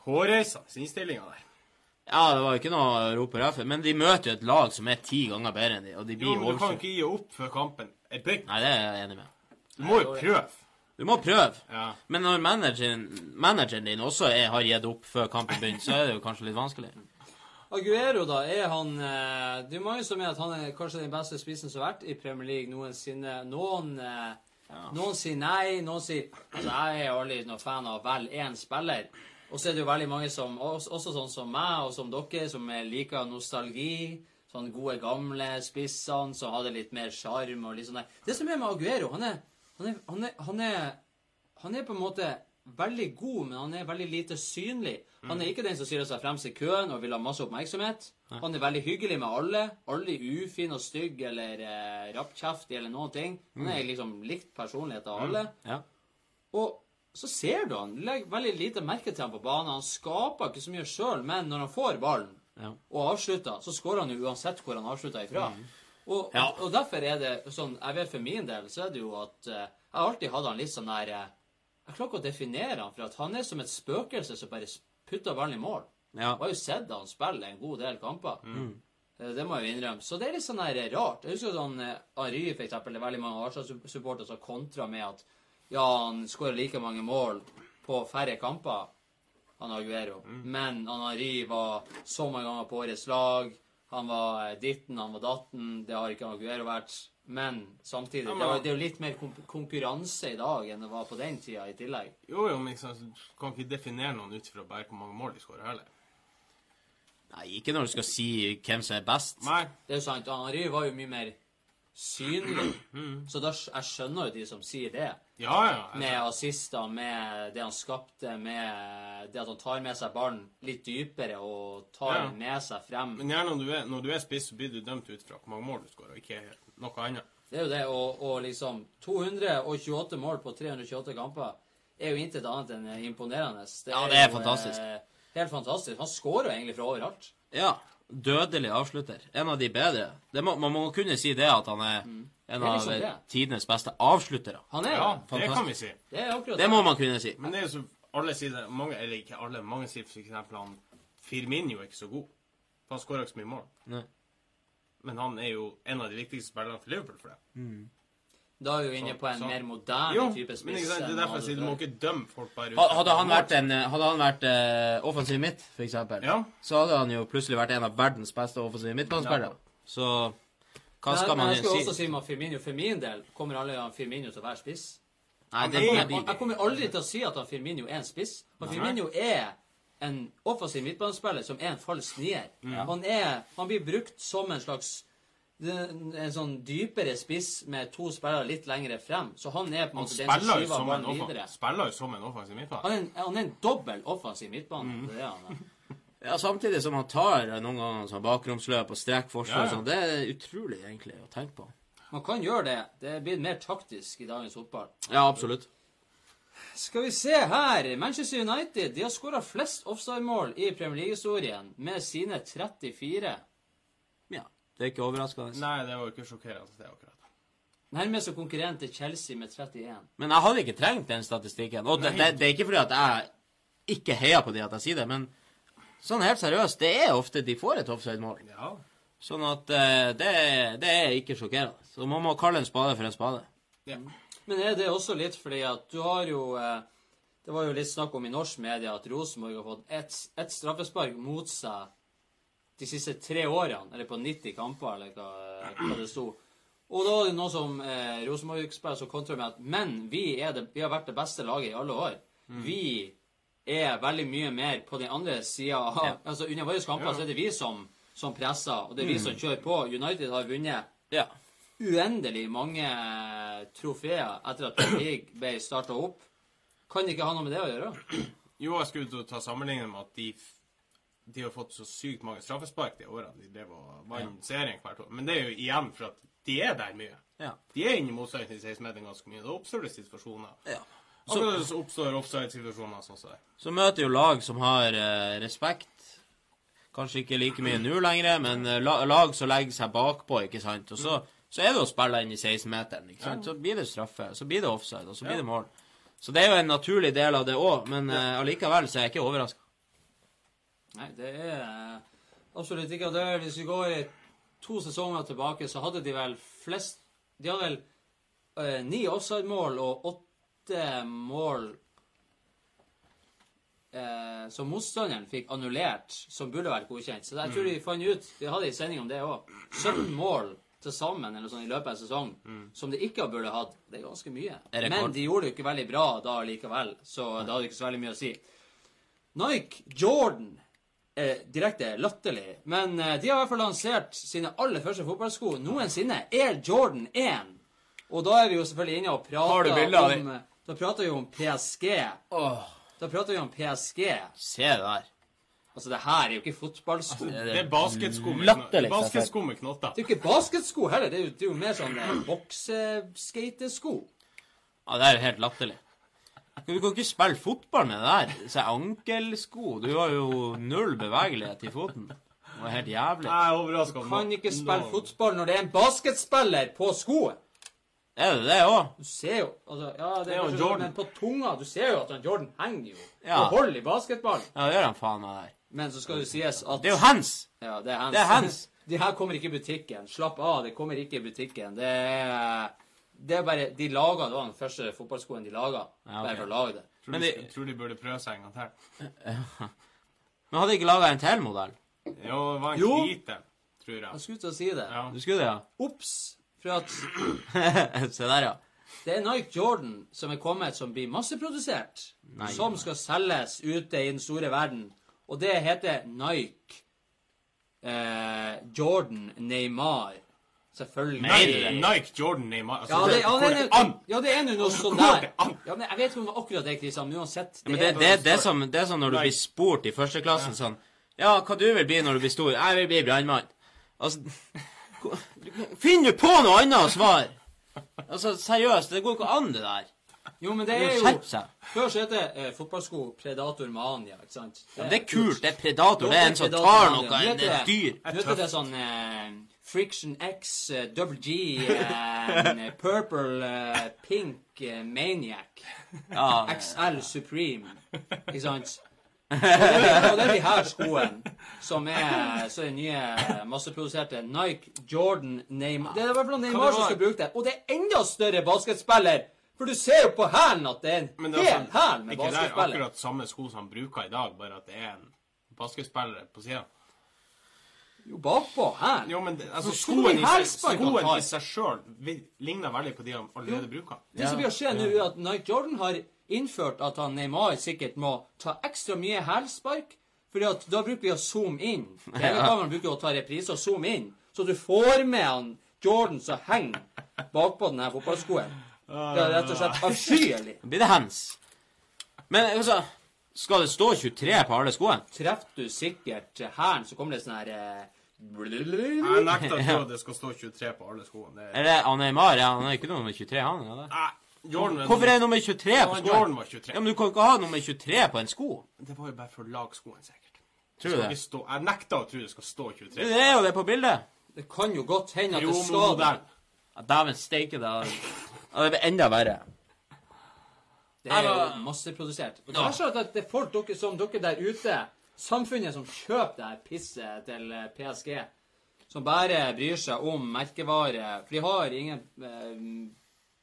Hårreisende innstillinga der. Ja, det var jo ikke noe å rope hurra for, men de møter jo et lag som er ti ganger bedre enn de, og de blir men du kan ikke gi opp før kampen er begynt. Nei, det er jeg enig med. Du må jo prøve. Du må prøve. Ja. Men når manageren, manageren din også er, har gitt opp før kampen begynner, så er det jo kanskje litt vanskelig. Aguero, da, er han eh, Det er mange som mener at han er kanskje den beste spissen som har vært i Premier League noensinne. Noen, ja. noen sier nei, noen sier Altså, jeg er aldri noen fan av vel én spiller. Og så er det jo veldig mange som også, også sånn som meg og som dere, som er- liker nostalgi. Sånne gode, gamle spissene som hadde litt mer sjarm og litt sånn der. Det som er med Aguero, han er han er, han er, han er han er på en måte veldig god, men han er veldig lite synlig. Han er ikke den som stiller seg fremst i køen og vil ha masse oppmerksomhet. Han er veldig hyggelig med alle. Aldri ufin og stygg eller eh, rappkjeftig eller noen ting. Han er liksom likt personlighet av alle. Ja. Og så ser du han. Legg veldig lite merke til han på banen. Han skaper ikke så mye sjøl, men når han får ballen Ja. og avslutter, så skårer han jo uansett hvor han avslutter ifra. Og, Ja. og derfor er det sånn Jeg vet for min del så er det jo at uh, jeg har alltid hatt han litt sånn der eh, Jeg klarer ikke å definere han, for at han er som et spøkelse som bare putter ballen i mål. ja. Jeg har jo sett han spille en god del kamper. Eh, Det må jeg jo innrømme. Så det er litt sånn der rart. Jeg husker sånn Henry, for eksempel, det er veldig mange Arsenal-supportere som kontrer med at ja, han skårer like mange mål på færre kamper, han Aguero. Men han Ary var så mange ganger på årets lag. Han var eh, ditten, han var datten. Det har ikke Aguero vært. Men samtidig, Ja, men det, var, det er jo litt mer konkurranse i dag enn det var på den tida i tillegg. Jo, jo, men liksom, du kan ikke definere noen ut fra bare hvor mange mål de skårer heller. Nei, ikke når du skal si hvem som er best. Nei. Det er sant. Henri var jo mye mer synlig. Så da, jeg skjønner jo de som sier det. Ja, ja. Med assister, med det han skapte, med det at han tar med seg barn litt dypere og tar Ja. med seg frem. Men gjerne når du er, når du er spiss, så blir du dømt ut fra hvor mange mål du skårer, og ikke noe annet. Det er jo det, og, og liksom 228 mål på 328 kamper er jo intet annet enn imponerende. Ja, det er jo, fantastisk. eh, helt fantastisk. Han skårer jo egentlig fra overalt. Ja. Dødelig avslutter. En av de bedre. Det må, man må kunne si det at han er en Mm. Det er av liksom av tidenes beste avsluttere. Han er Ja, det kan vi si. Det er Det må man kunne si. Men det er jo så Alle sier det, mange, eller ikke alle, mange sier for eksempel han Firmino er ikke så god. For han skårer ikke så mye mål. Nei. Men han er jo en av de viktigste spillerne for Liverpool for det. Da er vi jo inne på en så- mer moderne Jo, type men spiss. ikke sant, det er derfor jeg sier du må ikke dømme folk bare ut Hadde han vært, en, hadde han vært uh, offensiv midt, for eksempel, Ja. så hadde han jo plutselig vært en av verdens beste offensive midtbanespillere. Så Hva skal Men si? jeg skal også si med Firmino. For min del kommer alle han Firmino til å være spiss. Nei, det, jeg, Og jeg kommer aldri til å si at han Firmino er en spiss. For Firmino er en offensiv midtbanespiller som er en falsk nier. Han, er, han blir brukt som en slags en en sånn dypere spiss med to spillere litt lengre frem. Så han er på en måte den som skyver ballen videre. Han spiller jo som en offensiv midtbane. Han er en, han er en dobbel offensiv midtbane. Det er han er. ja, samtidig som han tar noen ganger sånn bakromsløp og strekk forsvar Ja, ja. sånn. Det er utrolig, egentlig, å tenke på. Man kan gjøre det. Det er blitt mer taktisk i dagens fotball. Ja, absolutt. Skal vi se her. Manchester United de har skåra flest offside-mål i Premier League-historien med sine 34. Det er ikke overraskende. Nei, det var jo ikke sjokkerende. det akkurat. Nærmeste konkurrent er Chelsea med 31. Men jeg hadde ikke trengt den statistikken. Og det, det, det er ikke fordi at jeg ikke heier på de at jeg sier det, men sånn helt seriøst, det er ofte de får et offside-mål. Ja. Sånn at uh, det, det er ikke sjokkerende. Så man må kalle en spade for en spade. ja. Men er det også litt fordi at du har jo uh, Det var jo litt snakk om i norsk media at Rosenborg har fått ett et straffespark mot seg de siste tre årene, eller på 90 kamper, eller hva, hva det sto. Og da var det noe som eh, Rosenborg-spillere som kontra med at Men vi, det, vi har vært det beste laget i alle år. Vi er veldig mye mer på den andre sida av Altså under våre kamper så er det vi som, som presser, og det er vi som kjører på. United har vunnet Ja. uendelig mange trofeer etter at League ble starta opp. Kan det ikke ha noe med det å gjøre? Jo, jeg skulle ta sammenlignet med at de, de har fått så sykt mange straffespark de årene de drev og vant serien hvert år. Men det er jo igjen for at de er der mye. Ja. De er inne i motstanderen til 16-meteren ganske mye. Da oppstår det situasjoner. ja. Akkurat så oppstår offside-situasjoner sånn som. Så møter jo lag som har eh, respekt. Kanskje ikke like mye nå lenger, men eh, la, lag som legger seg bakpå, ikke sant. Og så, så er det å spille inn i 16-meteren, ikke sant. Så blir det straffe, så blir det offside, og så blir det mål. Så det er jo en naturlig del av det òg, men eh, allikevel så er jeg ikke overraska. Nei, det er eh, absolutt ikke det. Hvis vi går to sesonger tilbake, så hadde de vel flest De hadde vel eh, ni offside-mål og åtte mål eh, som motstanderen fikk annullert, som burde vært godkjent. Så jeg tror de fant ut De hadde en sending om det òg. 17 mål til sammen eller noe sånt, i løpet av en sesong som de ikke burde hatt. Det er ganske mye. Er. Men de gjorde det jo ikke veldig bra da likevel, så det hadde ikke så veldig mye å si. Nike Jordan er direkte latterlig, men eh, de har i hvert fall lansert sine aller første fotballsko noensinne. Air Jordan 1. Og da er vi jo selvfølgelig inne og prater om Da prater vi om PSG. Da prater vi om PSG. Se der. Altså, det her er jo ikke fotballsko. Det Det er basketsko med, basketsko med knotter. Det er jo ikke basketsko heller. Det er jo, det er jo mer sånn eh, bokseskatesko. Ja, det er jo helt latterlig. Du kan ikke spille fotball med det der. Så ankelsko Du har jo null bevegelighet i foten. Det var helt jævlig. Er overraska. Kan ikke spille fotball når det er en basketspiller på skoen. Er det det òg? Du ser jo altså, Ja, det Det er jo Jordan. sånn, men på tunga Du ser jo at han Jordan henger jo Ja. og holder i basketball. Ja, det gjør han faen meg der. Men så skal det sies at Det er jo hands! Ja, det er hands. Det er hands. De her kommer ikke i butikken. Slapp av, det kommer ikke i butikken. Det er, det er bare De laga Det var den første fotballskoen de laga. Ja, okay. Bare for å lage det. Tror, Men de, det- tror de burde prøve seg en gang til. Men hadde de ikke laga en til modell? Jo, det var en Jo. hvite, tror Jeg jeg. skulle til å si det. Ja. Du skulle det, ja? Ops! For at Se der, ja. det er Nike Jordan som er kommet, som blir masseprodusert. Nei. som skal selges ute i den store verden. Og det heter Nike eh, Jordan Neymar. Selvfølgelig. Nike, Nike Jordan i Altså, Ja, det, ja, det, det er- an? ja, det er nå noe sånn der. Ja, men jeg vet ikke om det var akkurat det, Kristian, men uansett. Men det, er det, det, er som, det er sånn når du blir spurt i førsteklassen sånn Ja, hva du vil bli når du blir stor? Jeg vil bli brannmann. Altså Finn du på noe annet å svare! Altså, seriøst, det går ikke an, det der. Jo, men det Det er jo. Før så het det eh, fotballsko Predator Mania, ikke sant? Men det er kult. Det er predator. Jo, Det er en som tar noe, en det- dyr. Nå heter det sånn eh, Friction X, eh, Double G, eh, Purple, eh, Pink, Maniac, Ja, XL Supreme, ikke sant? Og det er, de her skoene som er så er nye masseproduserte Nike, Jordan, Neymar Det er i hvert fall Neymar som skal bruke det. Og det er enda større basketspiller! For du ser jo på hælen at det er en Men det er hel altså, hæl med ikke det er basketspiller. akkurat samme sko som han bruker i dag, bare at det er en basketspiller på sida. Jo, bakpå her. Jo, men det, altså, skoen, i, seg- skoen i seg sjøl ligner veldig på de han allerede bruker. Det som blir å skje nå, er at Nike Jordan har innført at han Neymar sikkert må ta ekstra mye hælspark, fordi at da bruker vi å zoome inn. TV-kameraet bruker å ta reprise og zoome inn, så du får med han Jordan som henger bakpå denne fotballskoen. Det er rett og slett avskyelig. Blir det hands. Men altså, skal det stå 23 på alle skoene? Treffer du sikkert hæren, så kommer det sånn her eh, Jeg nekter å tro at det skal stå 23 på alle skoene. Det er... det han Neymar, ja, han er ikke nummer 23, han? er det? Nei, Jordan Hvorfor er det nummer 23 på skoen? Jordan var 23. Ja, men du kan ikke ha nummer 23 på en sko. Det var jo bare for å lage skoen, sikkert. Tror du skal det? ikke Stå... Jeg nekter å tro det skal stå 23. Det er jo det på bildet. Det kan jo godt hende at Jo, det skal det. modell. Ja, Dæven steike, da. Ja, det blir enda verre. Det er jo masseprodusert. Og det er sånn at det er folk dere, som dere der ute, samfunnet som kjøper det her pisset til eh, PSG, som bare bryr seg om merkevare, for de har ingen eh,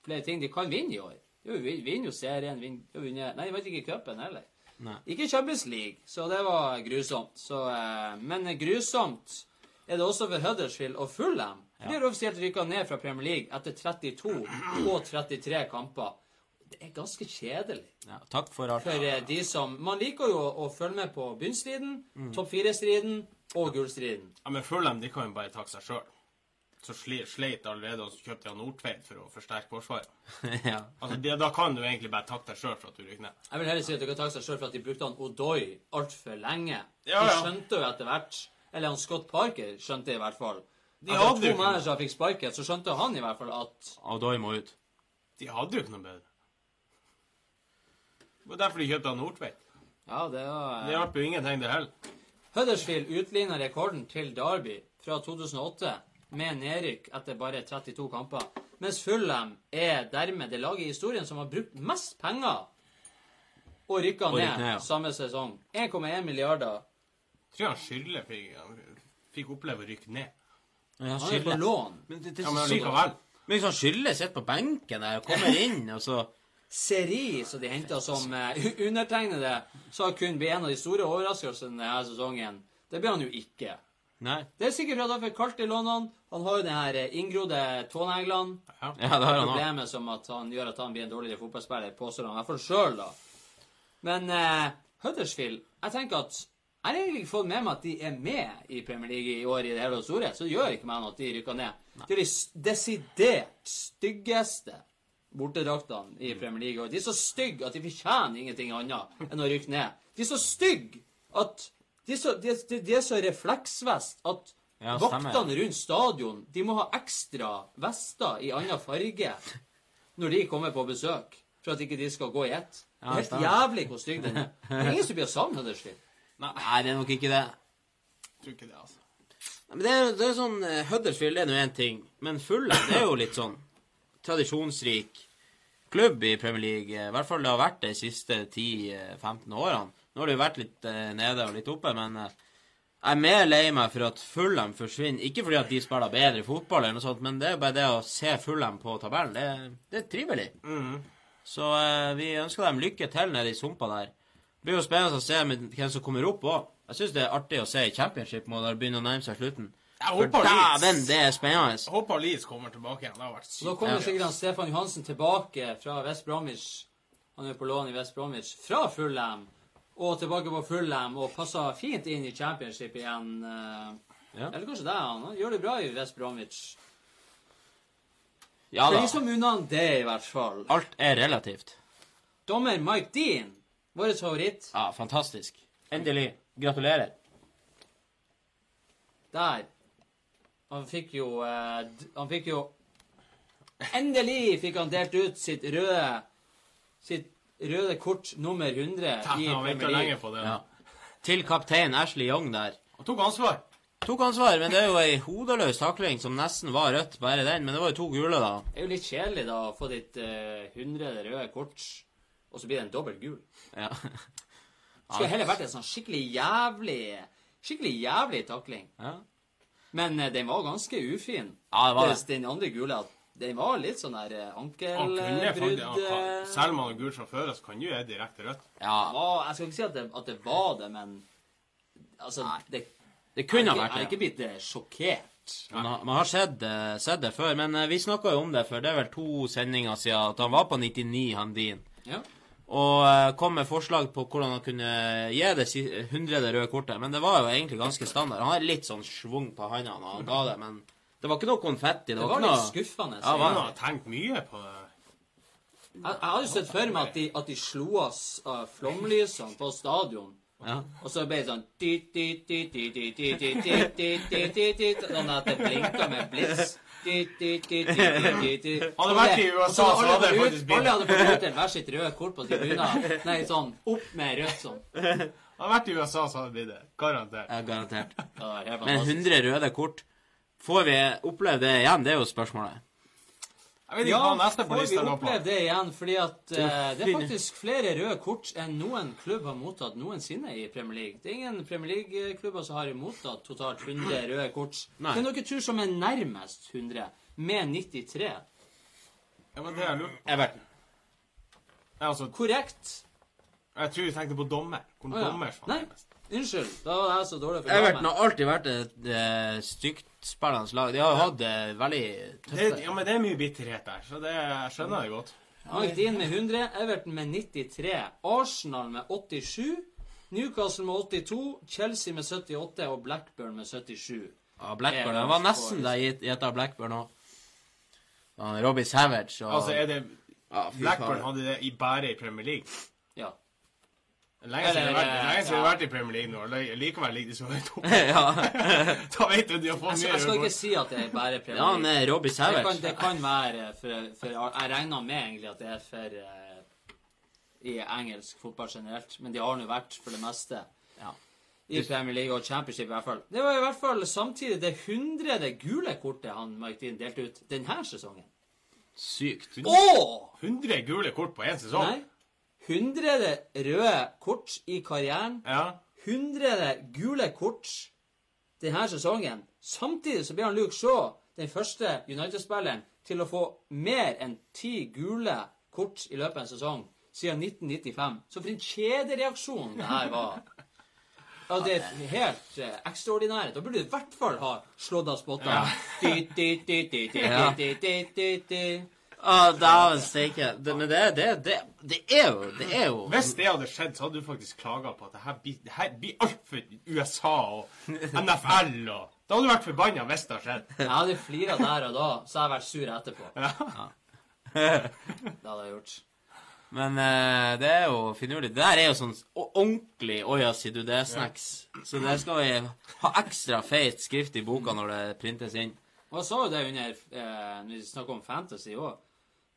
flere ting de kan vinne i år. Jo, vi vinner jo serien, vinner, jo, vinner Nei, jeg vet ikke cupen heller. Nei. Ikke Champions League, så det var grusomt. Så, eh, men grusomt er det også for Huddersfield og Fulham. De har offisielt rykka ned fra Premier League etter 32 og 33 kamper. Det er ganske kjedelig. Ja, takk for alt. For eh, de som Man liker jo å følge med på bunnstriden, topp fire-striden og gullstriden. Ja, men Fulham de kan jo bare takke seg sjøl. Så sleit allerede, og så kjøpte de Nordtveit for å forsterke forsvaret. ja. Altså, det, Da kan du egentlig bare takke deg sjøl for at du rykker ned. Jeg vil heller si at du kan takke seg sjøl for at de brukte han Odoi altfor lenge. Ja, De skjønte jo etter hvert Eller han Scott Parker skjønte i hvert fall. De Etter to managere fikk sparket, så skjønte han i hvert fall at Odoi må ut. De hadde jo ikke noe bedre. Det var derfor de kjøpte han Nordtveit. Ja, det var Det hjalp jo ingenting, det heller. Huddersfield utligna rekorden til Derby fra 2008 med nedrykk etter bare 32 kamper. Mens Fulham er dermed det laget i historien som har brukt mest penger og rykka ned, ned, ja. samme sesong. 1,1 milliarder. Jeg tror han Skyrle fikk, han fikk oppleve å rykke ned. Men Han er på lån. Men det, det, Ja, men likevel. Men hvis han Skylde sitter på benken der og kommer inn, og så Seri, som de henta som uh, undertegnede, sa kun bli en av de store overraskelsene denne sesongen. Det ble han jo ikke. Nei. Det er sikkert fordi han fikk kaldt i lånene. Han har jo den her eh, inngrodde tåneglene. Ja. Ja, det har han. Problemet som at han gjør at han blir en dårligere fotballspiller, påstår han i hvert fall sjøl, da. Men uh, Huddersfield Jeg tenker at jeg har egentlig ikke fått med meg at de er med i Premier League i år i det hele og store, så det gjør ikke meg noe at de rykker ned. Det er de desidert styggeste bortedraktene i Premier League. Og de er så stygge at de fortjener ingenting annet enn å rykke ned. De er så stygge at De er så, de, de, de er så refleksvest at Ja, vaktene rundt stadion de må ha ekstra vester i annen farge når de kommer på besøk, for at ikke de skal gå i ett. Det Ja, er helt jævlig hvor stygg den er. Det er ingen som blir savna savne Huddersfield. Nei, det er nok ikke det. Jeg tror ikke det, altså. Men det er, det er sånn eh, Huddersfield er nå én ting, men Fulle, det er jo litt sånn tradisjonsrik klubb i Premier League. I hvert fall det har vært det de siste 10-15 årene. Nå har det jo vært litt eh, nede og litt oppe, men eh, jeg er mer lei meg for at Fulham forsvinner. Ikke fordi at de spiller bedre fotball, eller noe sånt, men det er bare det å se Fulham på tabellen. Det, det er trivelig. Så eh, vi ønsker dem lykke til nede i sumpa der. Det blir jo spennende å se hvem som kommer opp òg. Jeg syns det er artig å se i championship når det begynner å nærme seg slutten. For dæven, det er spennende. Jeg håper Leeds kommer tilbake igjen. Det har vært sykt. da kommer sikkert han Stefan Johansen tilbake fra West Bromwich. Han er på lån i West Bromwich fra Fulham. Og tilbake på Fulham og passer fint inn i championship igjen. eh. Ja. Eller kanskje det, han. Han gjør det bra i West Bromwich. Ja Det er da. liksom unna det, i hvert fall. Alt er relativt. Dommer Mike Dean, vår favoritt. Ja, fantastisk. Endelig. Gratulerer. Der. Han fikk jo eh, Han fikk jo Endelig fikk han delt ut sitt røde Sitt røde kort nummer 100 i Han venta Premier League. Ja. Til kaptein Ashley Young der. Han tok ansvar. Tok ansvar, men det er jo ei hodeløs takling som nesten var rødt, bare den. Men det var jo to gule, da. Det er jo litt kjedelig da å få ditt 100 røde kort, og så blir det en dobbelt gul. Ja. Skulle heller vært en sånn skikkelig jævlig Skikkelig jævlig takling. ja. Men eh, den var ganske ufin. Ja, det var det. Den andre gule den var litt sånn der eh, ankelbrudd selv om han er gul fra før, så kan jo være direkte rødt. ja. var, Jeg skal ikke si at det, at det var det, men Altså, det, Det kunne ha Jeg er ikke blitt eh, sjokkert. Man har, man har sett, sett det før, men vi snakka jo om det før. Det er vel to sendinger siden at han var på 99, han din. Ja og kom med forslag på hvordan han kunne gi det 100. røde kortet. Men det var jo egentlig ganske standard. Han har litt sånn schwung på handa når han ga det, men det var ikke noe konfetti. Det, det var, litt noe... litt skuffende. Ja, han har tenkt mye på det. Jeg, jeg hadde jo sett for meg at de, at de slo av uh, flomlysene på stadion. Ja. Og så ble det sånn Sånn at det blinka med blits. Hadde vært i USA, så hadde det faktisk ut- blitt- Alle hadde fått utdelt hver sitt røde kort på tribunen. Nei, sånn opp med rødt sånn. Hadde det vært i USA, så hadde det blitt det. Garantert. ja, garantert. Men 100 røde kort Får vi oppleve det igjen? Det er jo spørsmålet. Jeg vet ikke Ja, hva neste på får vi lista lå på. oppleve det igjen? Fordi at uh, det er faktisk flere røde kort enn noen klubb har mottatt noensinne i Premier League. Det er ingen Premier League-klubber som har mottatt totalt 100 røde kort. Nei. er dere tror som er nærmest 100, med 93? Ja, men det er lurt. Everton. Ja, altså, Korrekt. jeg tror du tenkte på dommer. Hvor oh, ja. dommer Nei, unnskyld. Da var jeg så dårlig for Everton har alltid vært et eh, styggtspillende lag. De har jo hatt det veldig Det, ja, men det er mye bitterhet der, så det, jeg skjønner jeg godt. Magdin med 100, Everton med 93, Arsenal med 87, Newcastle med 82, Chelsea med 78 og Blackburn med 77. Ja, Blackburn. Det var nesten der gjetta Blackburn òg. Robbie Savage og Altså, er det ja, Blackburn hadde det i bare i Premier League? Lenge siden Eller, vært- lenge siden de ja. har vært i Premier League nå. og Likevel ligger de så høyt oppe. ja. Da vet du de har fått Jeg, mye jeg skal ikke si at det er bare Premier ja, han League. Savage. Det kan, det kan være for, for Jeg regner med egentlig at det er for uh, i engelsk fotball generelt, men de har nå vært for det meste Ja. i Premier League og Championship i hvert fall. Det var i hvert fall samtidig det hundrede gule kortet han Mike Dean delte ut denne sesongen. Sykt. Åh! 100 gule kort på én sesong? Nei. Hundrede røde kort i karrieren. Ja. Hundrede gule kort denne sesongen. Samtidig så blir han Luke Shaw den første United-spilleren til å få mer enn ti gule kort i løpet av en sesong siden 1995. Så for en kjedereaksjon det her var. Ja, det er helt eh, ekstraordinært. Da burde du i hvert fall ha slått av spottene. Ja. Å, dæven steike. Det- Men det, det, det, det er jo Det er jo Hvis det hadde skjedd, så hadde du faktisk klaga på at det her blir, det her blir altfor USA og NFL og Da hadde du vært forbanna hvis det hadde skjedd. Jeg hadde flira der og da, så hadde jeg vært sur etterpå. Det hadde jeg gjort. Men uh, det er jo finurlig. Det der er jo sånn ordentlig Oja, sier du det-snacks. Så det skal vi ha ekstra feit skrift i boka når det printes inn. Og jeg sa jo det under eh, når vi snakker om fantasy òg.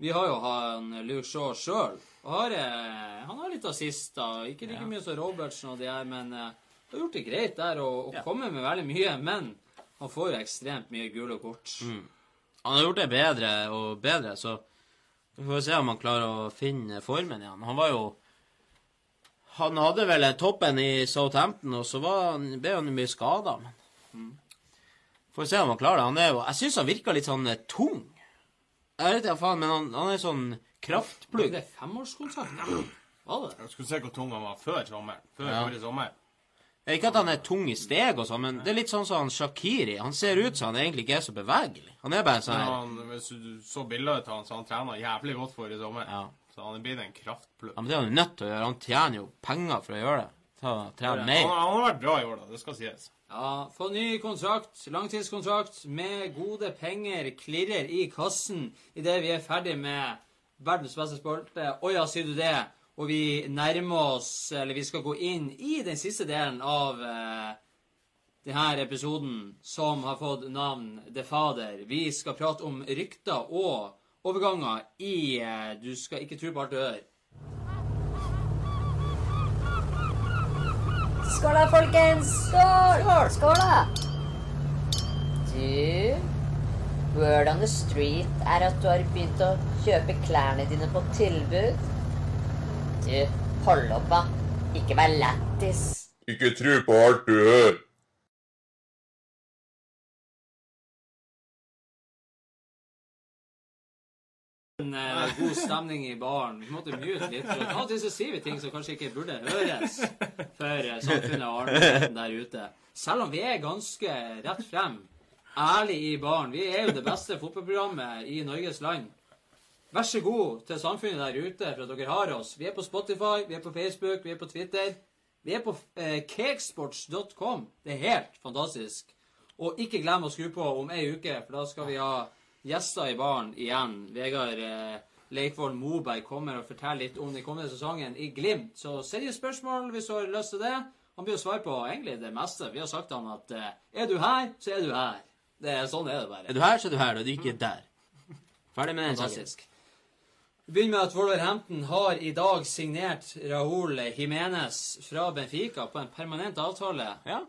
Vi har jo han Luke Shaw sjøl. Eh, han har litt assister. Ikke like mye som Robertsen og de her, men uh, har gjort det greit der og, og Ja. kommer med veldig mye. Men han får jo ekstremt mye gule kort. Han har gjort det bedre og bedre, så vi får se om han klarer å finne formen igjen. Han var jo Han hadde vel toppen i Southampton, og så var han, ble han mye skada. Men får se om han klarer det. Han er jo Jeg syns han virka litt sånn eh, tung. Jeg vet ikke faen, men han, han er sånn kraftplugg. det femårskontrakt? Var det? Jeg skulle se hvor tung han var før sommeren. Før Ja. forrige sommer. Ikke at han er tung i steg og sånn, men det er litt sånn som han Shakiri. Han ser ut som han egentlig ikke er så bevegelig. Han er bare sånn Men her han, hvis du så bilder av han, så han trena jævlig godt forrige sommer. Ja. Så han er blitt en kraftplugg. Ja, men det er han jo nødt til å gjøre. Han tjener jo penger for å gjøre det. Ta, trene Han, mer. han har vært bra i år, da. Det skal sies. Ja, få ny kontrakt, langtidskontrakt med gode penger, klirrer i kassen idet vi er ferdig med verdens beste spalte. Å ja, sier du det? Og vi nærmer oss, eller vi skal gå inn i den siste delen av eh, denne episoden som har fått navn The Fader. Vi skal prate om rykter og overganger i eh, Du skal ikke tro på alt du hører. Skål da, folkens! Skål! Skål, da! Du, word on the street er at du har begynt å kjøpe klærne dine på tilbud. Du, hold opp, da. Ikke vær lættis. Ikke tro på alt du hører. En uh, god stemning i baren. Vi måtte mute litt. For av og til så sier vi ting som kanskje ikke burde høres for eh, samfunnet og allmennheten der ute. Selv om vi er ganske rett frem, ærlig i baren. Vi er jo det beste fotballprogrammet i Norges land. Vær så god til samfunnet der ute for at dere har oss. Vi er på Spotify, vi er på Facebook, vi er på Twitter. Vi er på uh, cakesports.com. Det er helt fantastisk. Og ikke glem å skru på om ei uke, for da skal vi ha gjester i baren igjen. Vegard eh, Leikvoll Moberg kommer og forteller litt om den kommende sesongen i Glimt. Så send inn spørsmål hvis du har lyst til det. Han blir å svare på egentlig det meste. Vi har sagt til han at eh, er du her, så er du her. Det er Sånn er det bare. Er du her, så er du her. Og du ikke er der. Ferdig med den saken. Vi begynner med at Wolverhampton har i dag signert Raúl Jiménez fra Benfica på en permanent avtale. Ja.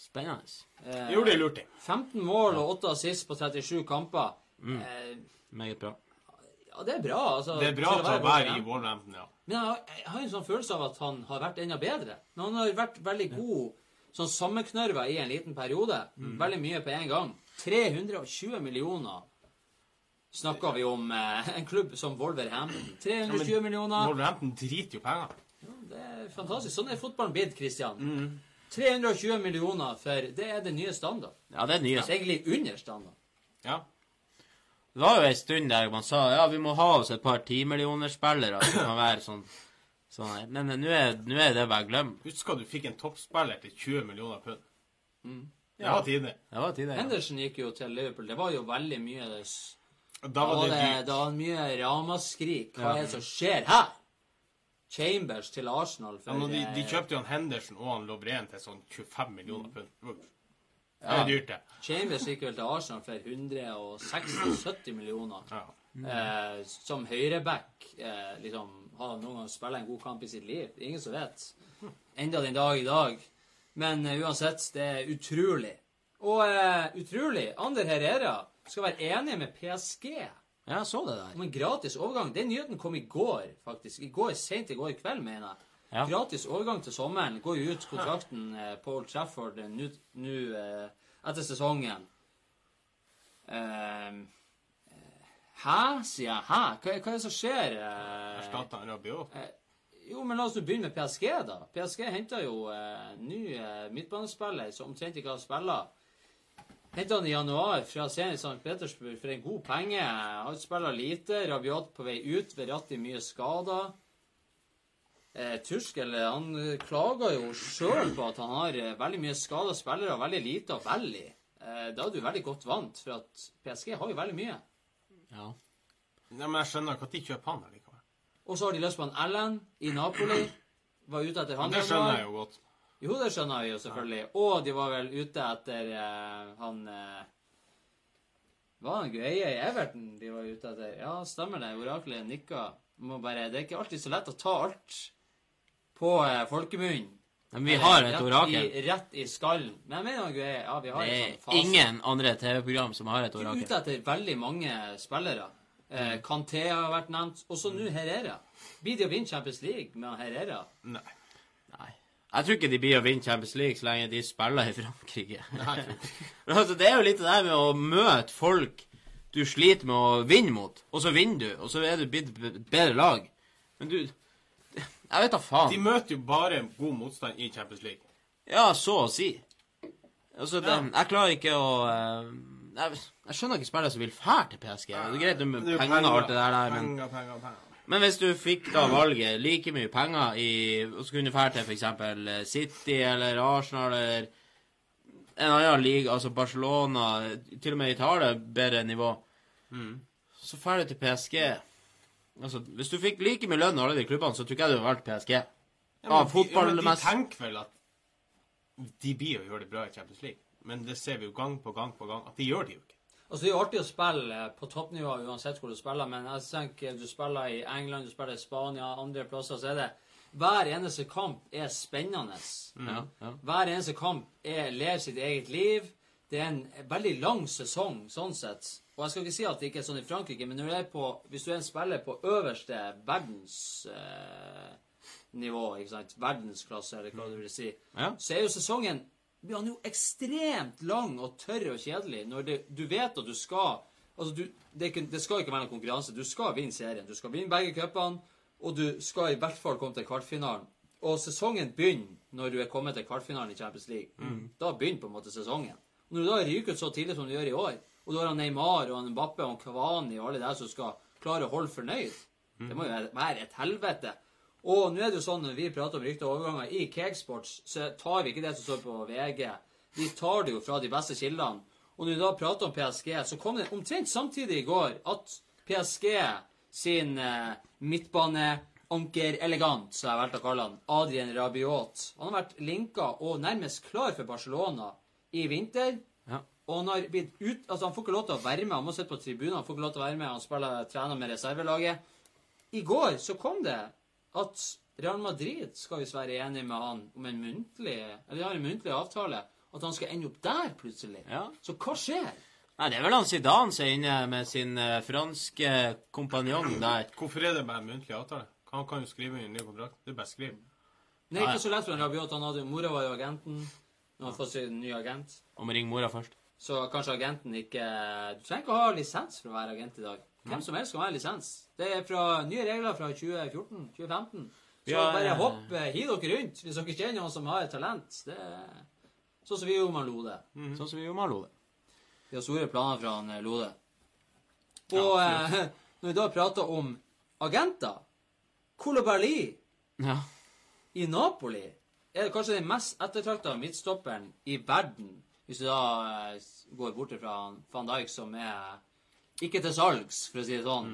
Spennende. Eh, Gjorde det lurt, de. 15 mål og 8 assist på 37 kamper. Eh, Meget bra. ja, det er bra. Altså, Det er bra til å være i Wolverhampton. Ja. Men jeg har, jeg har en sånn følelse av at han har vært enda bedre. Men han har vært veldig god sånn sammenknørva i en liten periode. Veldig mye på en gang. 320 millioner snakka vi om eh, en klubb som Wolverhampton. 320 millioner. Wolverhampton driter jo penger. Det er fantastisk. Sånn er fotballen blitt, Christian. 320 millioner for Det er den nye standard. Ja, det er nye. Egentlig under standard. Ja. Det var jo en stund der man sa ja, vi må ha oss et par timillionerspillere som kan være sånn, sånn. Men men nå er, er det bare glem. Husker du fikk en toppspiller til 20 millioner pund? Det Ja. var tidlig. Det var tider. Ja. Henderson gikk jo til Liverpool. Det var jo veldig mye des. Da Da var det det, dyrt. da var mye ramaskrik. Hva er det som skjer her? Chambers til Arsenal for Ja, men de, de kjøpte jo han Henderson og han Lovren til sånn 25 millioner pund. Det er dyrt, det. Chambers gikk vel til Arsenal for 160-70 millioner. Ja. Eh, som høyreback eh, liksom, har han noen gang spilt en god kamp i sitt liv? Ingen som vet. Enda den dag i dag. Men eh, uansett, det er utrolig. Og eh, utrolig, Ander Herrera skal være enig med PSG Ja, jeg så det der. om en gratis overgang. Den nyheten kom i går, faktisk. I går, Sent i går kveld, mener jeg. Ja. Gratis overgang til sommeren. Går jo ut kontrakten eh, på Old Trafford eh, nå eh, etter sesongen. Eh, hæ, sier jeg. Hæ? Hva, hva er det som skjer? Eh, Erstatta han Rabiot. jo, men la oss begynne med PSG, da. PSG henta jo eh, ny eh, midtbanespiller som omtrent ikke har spilla. Henta han i januar fra Zenit St. Petersburg for en god penge. Han spiller lite. Rabiot på vei ut. Verratti mye skada. Eh, Turskel han eh, klager jo sjøl på at han har eh, veldig mye skada spillere og veldig lite å velge i. Eh, da er du veldig godt vant, for at PSG har jo veldig mye. Ja. Nei, men jeg skjønner ikke at de kjøper han allikevel. Og så har de lyst på en Ellen i Napoli. Var ute etter han. Det skjønner jeg jo godt. Jo, det skjønner jeg jo selvfølgelig. Og de var vel ute etter eh, han eh, Var han Gueie i Everton de var ute etter? Ja, stemmer det. Oraklet nikka. Må bare, det er ikke alltid så lett å ta alt på eh, folkemunn. Men vi har et Rett orakel. I, rett i skallen. Men jeg mener han Ja, vi har Det en er sånn fase. ingen andre TV-program som har et De er orakel. ute etter veldig mange spillere. Eh, Kanté har vært nevnt. Og så nå Herrera. Blir de å vinne Champions League med Herrera? Nei. Nei. Jeg tror ikke de blir å vinne Champions League så lenge de spiller i Frankrike. Men altså, det er jo litt det der med å møte folk du sliter med å vinne mot, og så vinner du, og så er du blitt bedre lag. Men du Jeg vet da faen. De møter jo bare god motstand i Champions League. Ja, så å si. Altså, det, jeg klarer ikke å eh, jeg, jeg skjønner ikke spillere som vil fære til PSG. Det er greit med er jo penger og alt det der, men Penger, penger, penger. Men hvis du fikk da valget like mye penger i Og så kunne du fære til f.eks. City eller Arsenal eller en annen liga, altså Barcelona, til og med Italia, bedre nivå, så drar du til PSG. Altså, Hvis du fikk like mye lønn i alle de klubbene, så tror ikke jeg du hadde valgt PSG. Ja, Ja, men de- ja, men de tenker vel at de blir å gjøre det bra i Champions League. Men det ser vi jo gang på gang på gang at de gjør det jo ikke. Altså, Det er jo artig å spille eh, på toppnivå uansett hvor du spiller, men jeg tenker du spiller i England, du spiller i Spania, andre plasser, så er det Hver eneste kamp er spennende. Ja, ja. Hver eneste kamp er, lever sitt eget liv. Det er en veldig lang sesong sånn sett. Og jeg skal ikke si at det ikke er sånn i Frankrike, men du på, hvis du er en spiller på øverste verdensnivå, eh, ikke sant, verdensklasse, eller hva du vil si, Ja. så er jo sesongen blir han jo ekstremt lang og tørr og kjedelig når det, du vet at du skal Altså, du, det, ikke, det skal ikke være noen konkurranse. Du skal vinne serien. Du skal vinne begge cupene, og du skal i hvert fall komme til kvartfinalen. Og sesongen begynner når du er kommet til kvartfinalen i Champions League. Da begynner på en måte sesongen. Når du da ryker ut så tidlig som du gjør i år, og du har han Neymar og han Mbappe og han Kavani og alle der som skal klare å holde fornøyd, det må jo være et helvete. Og nå er det jo sånn når vi prater om rykter og overganger i Cakesports, så tar vi ikke det som står på VG. Vi tar det jo fra de beste kildene. Og når vi da prater om PSG, så kom det omtrent samtidig i går at PSG sin eh, midtbaneanker elegant, som jeg valgte å kalle han, Adrien Rabiot, han har vært linka og nærmest klar for Barcelona i vinter. Ja. Og han har blitt ut, altså han får ikke lov til å være med, han må sitte på tribunen, han får ikke lov til å være med, han spiller trener med reservelaget. I går så kom det at Real Madrid skal visst være enig med han om en muntlig Eller de har en muntlig avtale. At han skal ende opp der plutselig. Ja. Så hva skjer? Nei, det er vel han Zidane som er inne med sin eh, franske kompanjong der. Hvorfor er det bare en muntlig avtale? Han kan jo skrive en ny kontrakt. Det er bare å skrive. Det er ikke så lett for en Rabiot. Han hadde, mora var jo agenten. Nå har han får seg en ny agent. Og må ringe mora først. Så kanskje agenten ikke Du trenger ikke å ha lisens for å være agent i dag. Hvem som helst kan være lisens. Det er fra nye regler fra 2014-2015. Så Ja, bare hopp, eh, hiv dere rundt hvis dere kjenner noen som har et talent. Det er sånn som vi gjorde med Lode. Sånn som vi gjorde med Lode. Vi har store planer fra han eh, Lode. Og eh, når vi da prater om agenter Koulibaly Ja. i Napoli er det kanskje den mest ettertrakta midtstopperen i verden. Hvis du da eh, går bort fra van Dijk, som er ikke til salgs, for å si det sånn.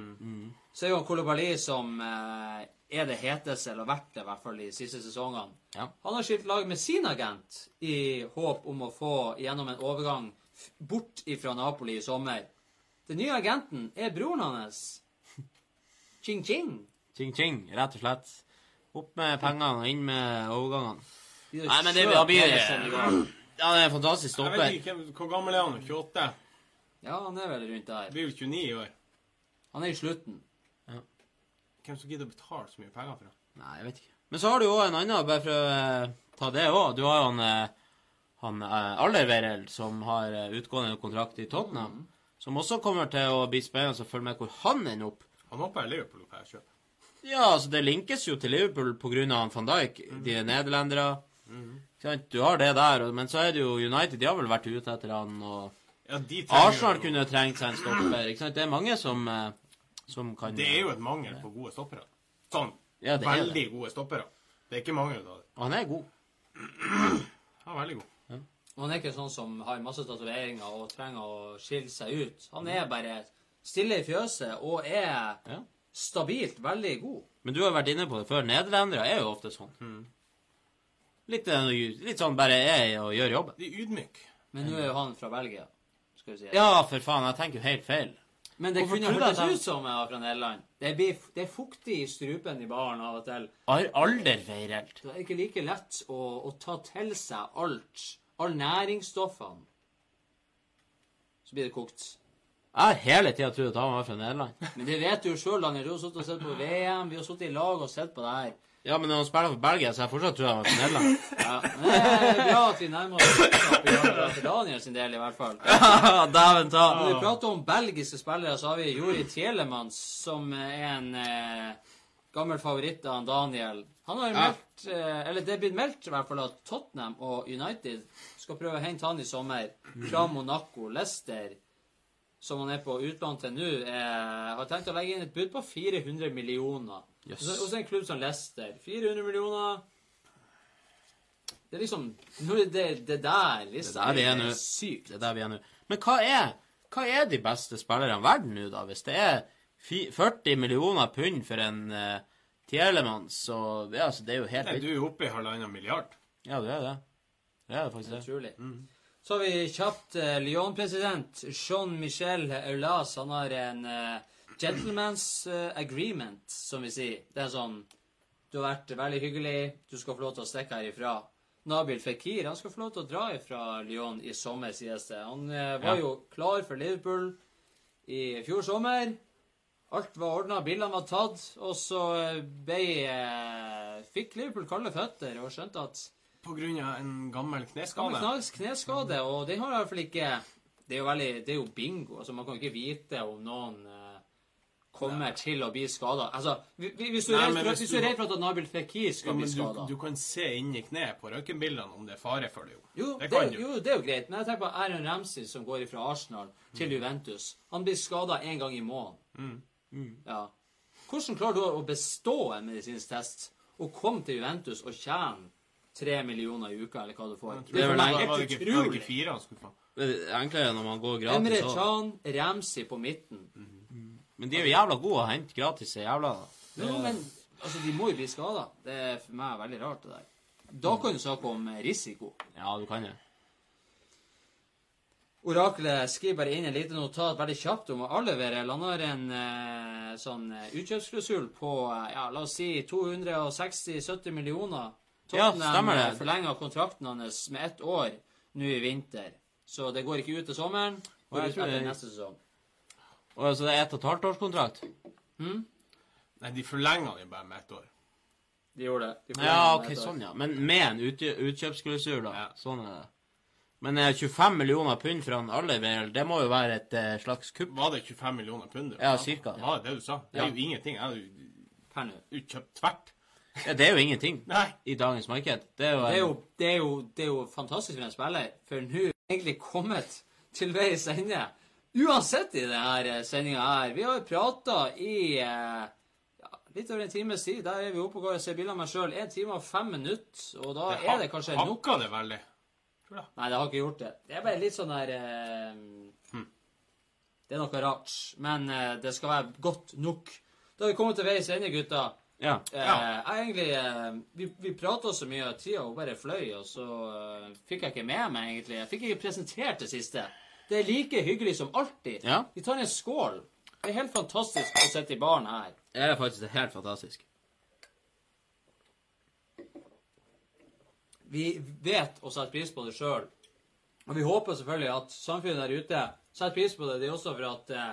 Så er jo Kolobali som eh, er det heteste, eller vært det i hvert fall de siste sesongene. Ja. Han har skilt lag med sin agent i håp om å få gjennom en overgang bort ifra Napoli i sommer. Den nye agenten er broren hans. Ching-ching. Ching-ching, rett og slett. Opp med pengene og inn med overgangene. De Nei, men det blir sånn. Ja, det er en fantastisk stopper. Jeg vet ikke Hvor gammel er han? 28? Ja, han er vel rundt der. Blir vel 29 i år. Han er i slutten. Hvem som gidder å betale så mye penger for han? Nei, jeg vet ikke. Men så har du jo en annen, bare for å eh, ta det òg. Du har jo han, eh, han eh, som har eh, utgående kontrakt i Tottenham. Som også kommer til å bli spennende å følge med hvor han ender opp. Han håper jeg Liverpool får kjøpe. Ja, altså det linkes jo til Liverpool pga. van Dijk, de er nederlendere. Ikke sant? Du har det der, men så er det jo United, de har vel vært ute etter han, og Ja, de Arsenal jo- kunne trengt seg en stopper. ikke sant? Det er mange som, eh, som kan Det er jo et mangel på gode stoppere. Sånn. Ja, det er veldig gode stoppere. Det er ikke mangel av det. Og han er god. Han er veldig god. Og han er ikke sånn som har masse tatoveringer og trenger å skille seg ut. Han er bare stille i fjøset og er Ja. Stabilt veldig god. Men du har vært inne på det før. Nederlendere er jo ofte sånn. Litt, eh, litt sånn bare er og gjør jobben. De er ydmyke. Men nå er jo han fra Belgia, skal vi si. Ja, for faen. Jeg tenker jo helt feil. Men det Hvorfor kunne hørtes ut som jeg var fra Nederland. Det, blir, det er fuktig i strupen i baren av og til. Aller veirelt Det er ikke like lett å, å ta til seg alt. Alle næringsstoffene. Så blir det kokt. Jeg har hele tida trodd at han var fra Nederland. Men det vet du jo sjøl, Daniel. Du har sittet og sett på VM. Vi har sittet i lag og sett på det her. Ja, men når han spiller for Belgia, så jeg fortsatt tror han var fra Nederland. Ja, men det er bra at vi nærmer oss for Daniel sin del, i hvert fall. Ja, Dæven ta. Når vi prater om belgiske spillere, så har vi Jori Tielemans, som er en eh, gammel favoritt av Daniel. Han har jo meldt, eh, eller det er blitt meldt i hvert fall at Tottenham og United skal prøve å hente han i sommer fra Monaco. Leicester, som han er på utlån til nå, eh, har tenkt å legge inn et bud på 400 millioner. Yes. er det en klubb som Leicester. 400 millioner Det er liksom det, det der liksom, Det der vi er nå. sykt. Det er der vi er nå. Men hva er, hva er de beste spillerne i verden nå, da? Hvis det er 40 millioner pund for en uh, Tielemans, så ja, altså, det er jo helt Nei, vilt. du er jo oppe i halvannen milliard. Ja, det er det. Det er det faktisk det. er Utrolig. Så har vi kjapt eh, Lyon-president Jean-Michel Aulas. Han har en eh, gentleman's eh, agreement, som vi sier. Det er sånn Du har vært veldig hyggelig, du skal få lov til å stikke herifra. Nabil Fekir han skal få lov til å dra ifra Lyon i sommer, sies det. Han eh, var Ja. jo klar for Liverpool i fjor sommer. Alt var ordna, bildene var tatt, og så eh, ble, eh, fikk Liverpool kalde føtter og skjønte at På grunn av en gammel kneskade. Gammel kneskade, og den har i hvert fall ikke Det er jo veldig, det er jo bingo. altså Man kan ikke vite om noen eh, kommer til å bli skada. Altså, vi- vi- hvis du er redd for, du du at Nabil Fekir Ja, skal men bli du, skada du kan se inni kneet på røntgenbildene om det er fare for det, jo. jo, det det, kan du. jo, det er jo greit, men jeg tenker på Aaron Ramsey som går fra Arsenal til Juventus. Han blir skada én gang i måneden. Mm. Ja. Hvordan klarer du å bestå en medisinsk test og komme til Juventus og tjene tre millioner i uka, eller hva du får? Det er vel Var, var, det ikke, var det ikke fire han skulle få? Det er enklere når man går gratis. Emre Can, Ramsi på midten. Men de er jo jævla gode å hente gratis, de jævla. da. Jo, men altså, de må jo bli skada. Det er for meg veldig rart, det der. Da kan du snakke om risiko. Ja, du kan det. Oraklet skriver bare inn en liten notat veldig kjapt om å avlevere. Han har en eh, sånn eh, utkjøpsklausul på eh, ja, la oss si 260-70 millioner. Ja, Tottenham det. eh, forlenga kontrakten hans med ett år nå i vinter. Så det går ikke ut til sommeren. Går ut etter neste sesong. Og så det er ett og et halvt års kontrakt? Nei, de forlenga den bare med ett år. De gjorde det. De Ja, ok, sånn, ja. Men med en utgjø- utkjøpsklausul, da. Ja. Sånn er det. Men eh, 25 millioner pund fra en Oliver, det må jo være et eh, slags kupp? Var det 25 millioner pund? Ja, cirka. Var det det du sa? Det Ja. er jo ingenting. Jeg har jo Per nå. jo kjøpt tvert. Ja, det er jo ingenting Nei. i dagens marked. Det er jo, Det er, jo, det, er jo, det er jo fantastisk for en spiller, for nå er vi egentlig kommet til veis ende. Uansett i denne sendinga her. Vi har jo prata i eh, ja, litt over en times tid. Der er vi oppe og går og ser bilder av meg sjøl. En time og fem minutter. Og da er det kanskje nok Hakka det veldig. Nei, det har ikke gjort det. Det er bare litt sånn der eh, Det er noe rart. Men eh, det skal være godt nok. Da har vi kommet til veis ende, gutta. Ja. Eh, jeg egentlig eh, Vi, vi prata så mye at tida bare fløy, og så eh, fikk jeg ikke med meg, egentlig. Jeg fikk ikke presentert det siste. Det er like hyggelig som alltid. Ja. Vi tar en skål. Det er helt fantastisk å sitte i baren her. Det er faktisk helt fantastisk. Vi vet å sette pris på det sjøl. Og vi håper selvfølgelig at samfunnet der ute setter pris på det. Det er også for at eh,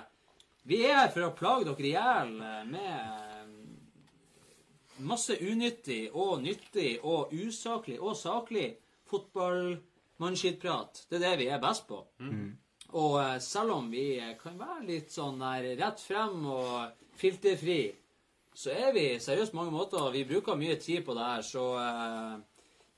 vi er her for å plage dere i hjel eh, med masse unyttig og nyttig og usaklig og saklig fotballmannskittprat. Det er det vi er best på. Og eh, selv om vi eh, kan være litt sånn der rett frem og filterfri, så er vi seriøst mange måter. Vi bruker mye tid på det her, så uh,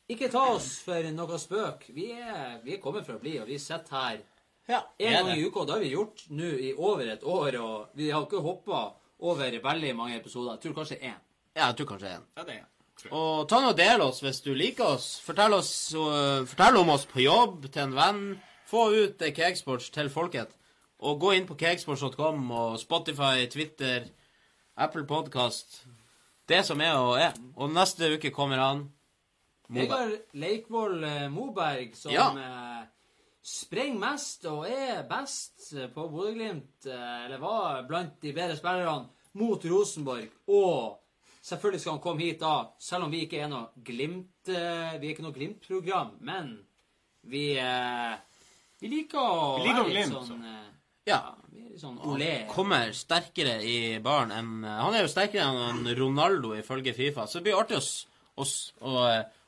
ikke ta oss for noe spøk. Vi er, vi er kommet for å bli, og vi sitter her Ja, en gang i uka. og Det har vi gjort nå i over et år, og vi har ikke hoppa over veldig mange episoder. Jeg tror kanskje én. Ja, jeg tror kanskje en. Ja, det er en. Og ta nå del oss hvis du liker oss. Fortell, oss, uh, fortell om oss på jobb, til en venn. Få ut Cakesports til folket. Og gå inn på cakesports.com og Spotify, Twitter, Apple Podcast. Det som er og er. Og neste uke kommer han. Vegard Leikvoll eh, Moberg, som Ja. eh, sprenger mest og er best på Bodø-Glimt, eller var blant de bedre spillerne, mot Rosenborg. Og selvfølgelig skal han komme hit da, selv om vi ikke er noe Glimt eh, Vi er ikke noe Glimt-program, men vi eh, Vi liker å Vi liker være litt Glimt, sånn eh, Ja. vi er sånn olé. Kommer sterkere i baren enn Han er jo sterkere enn Ronaldo ifølge Fifa, så det blir artig å, å,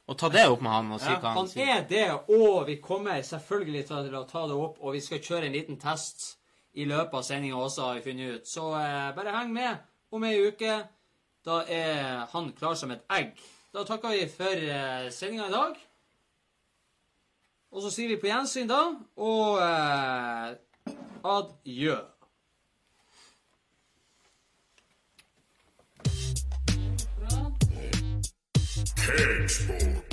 å, ta det opp med han og si Ja, hva han Han sier. er det, og vi kommer selvfølgelig til å ta det opp, og vi skal kjøre en liten test i løpet av sendinga også, har vi funnet ut. Så eh, bare heng med om ei uke. Da er han klar som et egg. Da takker vi for eh, sendinga i dag. Og så sier vi på gjensyn da, og eh, adjø. Cakesports.